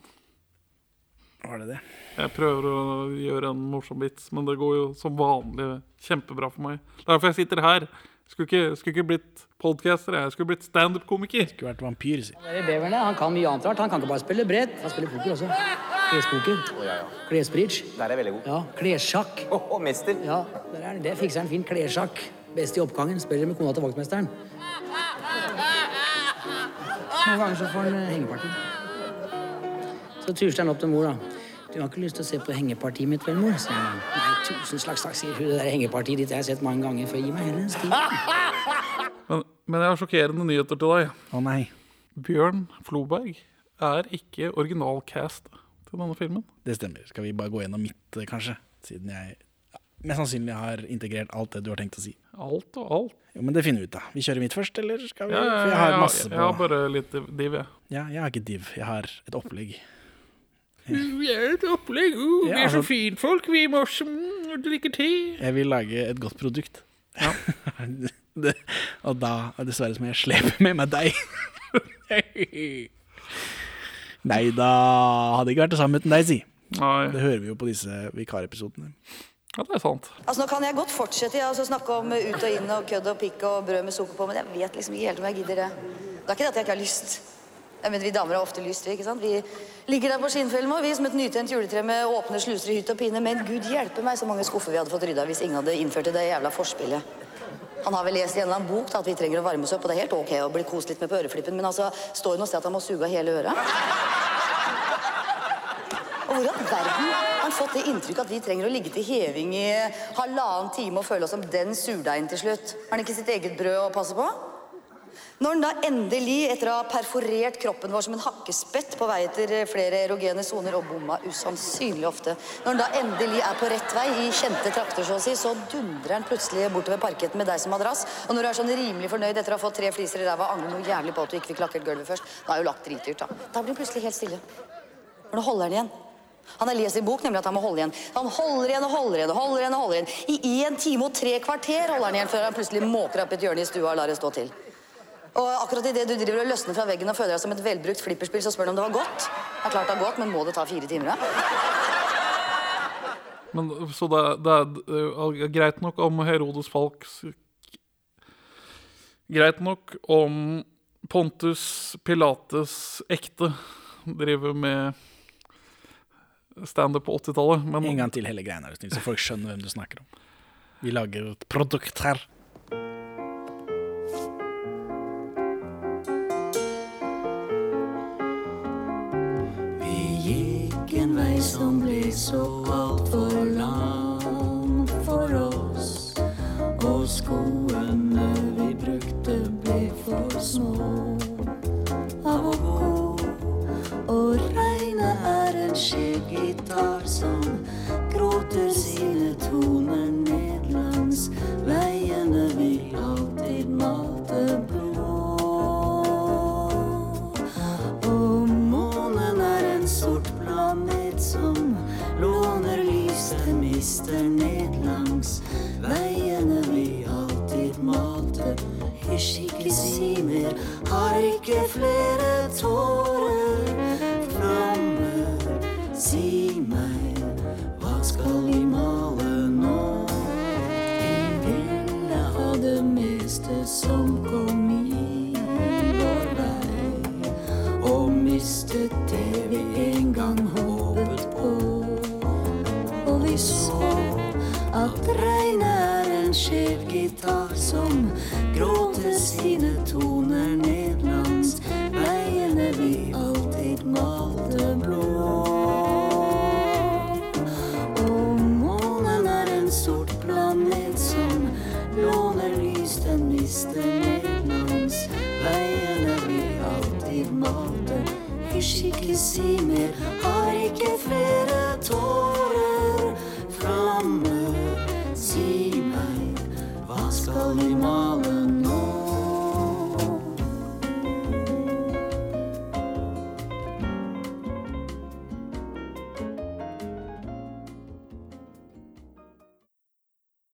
Var det det? Jeg prøver å gjøre en morsom vits, men det går jo som vanlig kjempebra for meg. Er Derfor jeg sitter her. Skulle ikke, skulle ikke blitt podcaster, jeg skulle blitt standup-komiker. Skulle vært vampyr, si. Er beverne. Han kan mye annet rart. Han kan ikke bare spille brett. Han spiller poker også. Klespoker. Klesbridge. Der er jeg veldig god. Ja, Klessjakk. Å, mester. Ja, der er, det fikser han fint. Klessjakk. Best i oppgangen. Spiller med kona til vaktmesteren. [laughs] Noen ganger så får han eh, hengeparti. Så tuser han opp til mor, da. Du har ikke lyst til å se på hengepartiet mitt, vel, mor? sier han. Nei, tusen slags takk, sier hun. Det der hengepartiet ditt jeg har jeg sett mange ganger før. Gi meg heller en stil. [laughs] Men, men jeg har sjokkerende nyheter til deg. Å nei. Bjørn Floberg er ikke originalcast til denne filmen. Det stemmer. Skal vi bare gå gjennom mitt, eh, kanskje? Siden jeg ja, mest sannsynlig har integrert alt det du har tenkt å si. Alt og alt. Jo, Men det finner vi ut av. Vi kjører mitt først, eller skal vi? Ja, ja, For jeg har masse på jeg har bare litt div, jeg. Ja, jeg har ikke div. Jeg har et opplegg. Vi er et opplegg. Uh, vi er så altså- finfolk, vi må drikke te. Jeg vil lage et godt produkt. [laughs] det, og da, dessverre, må jeg slepe med meg deg. [laughs] Nei da, hadde ikke vært det samme uten deg, si. Nei. Det hører vi jo på disse vikarepisodene. Ja, det er sant. Altså Nå kan jeg godt fortsette ja, altså snakke om ut og inn og kødd og pikk og brød med sukker på, men jeg vet liksom ikke helt om jeg gidder det. Det er ikke det at jeg ikke har lyst. Mener, Vi damer har ofte lyst, vi. ikke sant? Vi ligger der på skinnfellen vi som et nytent juletre med åpne sluser i hytt og pine. Men gud hjelpe meg så mange skuffer vi hadde fått rydda hvis ingen hadde innført det jævla forspillet. Han har vel lest i en eller annen bok da, at vi trenger å varme oss opp, og det er helt ok å bli kost litt med på øreflippen, men altså, står hun og ser at han må suge av hele øret? Og hvor i all verden har han fått det inntrykket at vi trenger å ligge til heving i halvannen time og føle oss som den surdeigen til slutt? Har han ikke sitt eget brød å passe på? Når han da endelig, etter å ha perforert kroppen vår som en hakkespett på vei etter flere erogene soner og bomma usannsynlig ofte, når han da endelig er på rett vei i kjente trakter, så å si, så dundrer han plutselig bortover parketten med deg som madrass. Og når du er sånn rimelig fornøyd etter å ha fått tre fliser i ræva, angrer noe jævlig på at du ikke fikk lakkert gulvet først, da er jo lagt dritdyrt, da. Da blir han plutselig helt stille. For nå holder han igjen. Han har lest i bok nemlig at han må holde igjen. Han holder igjen og holder igjen og holder igjen. og holder igjen. I én time og tre kvarter holder han igjen før han plutselig måker opp et hjørne i stua og lar det stå til. Og akkurat idet du driver og løsner fra veggen og føler deg som et velbrukt flipperspill, så spør du om det var godt. Det er klart det er godt, men må det ta fire timer, da? Men, så det, er- det er greit nok om Herodes Falks Greit nok om Pontus Pilates ekte driver med standup på 80-tallet, men En gang til hele greia, så folk skjønner hvem du snakker om. Vi lager et produkt her. Så altfor langt for oss. Og skoene vi brukte ble for små av å gå. Og regnet er en skjev gitar som gråter sine mister ned langs veiene vi alltid malte. Hysj, ikke si mer, har ikke flere tårer som gråter sine toner ned langs veiene vi alltid malte blå. Og månen er en sort planet som låner lys, den mister ned langs veiene vi alltid malte. Hysj, ikke si mer,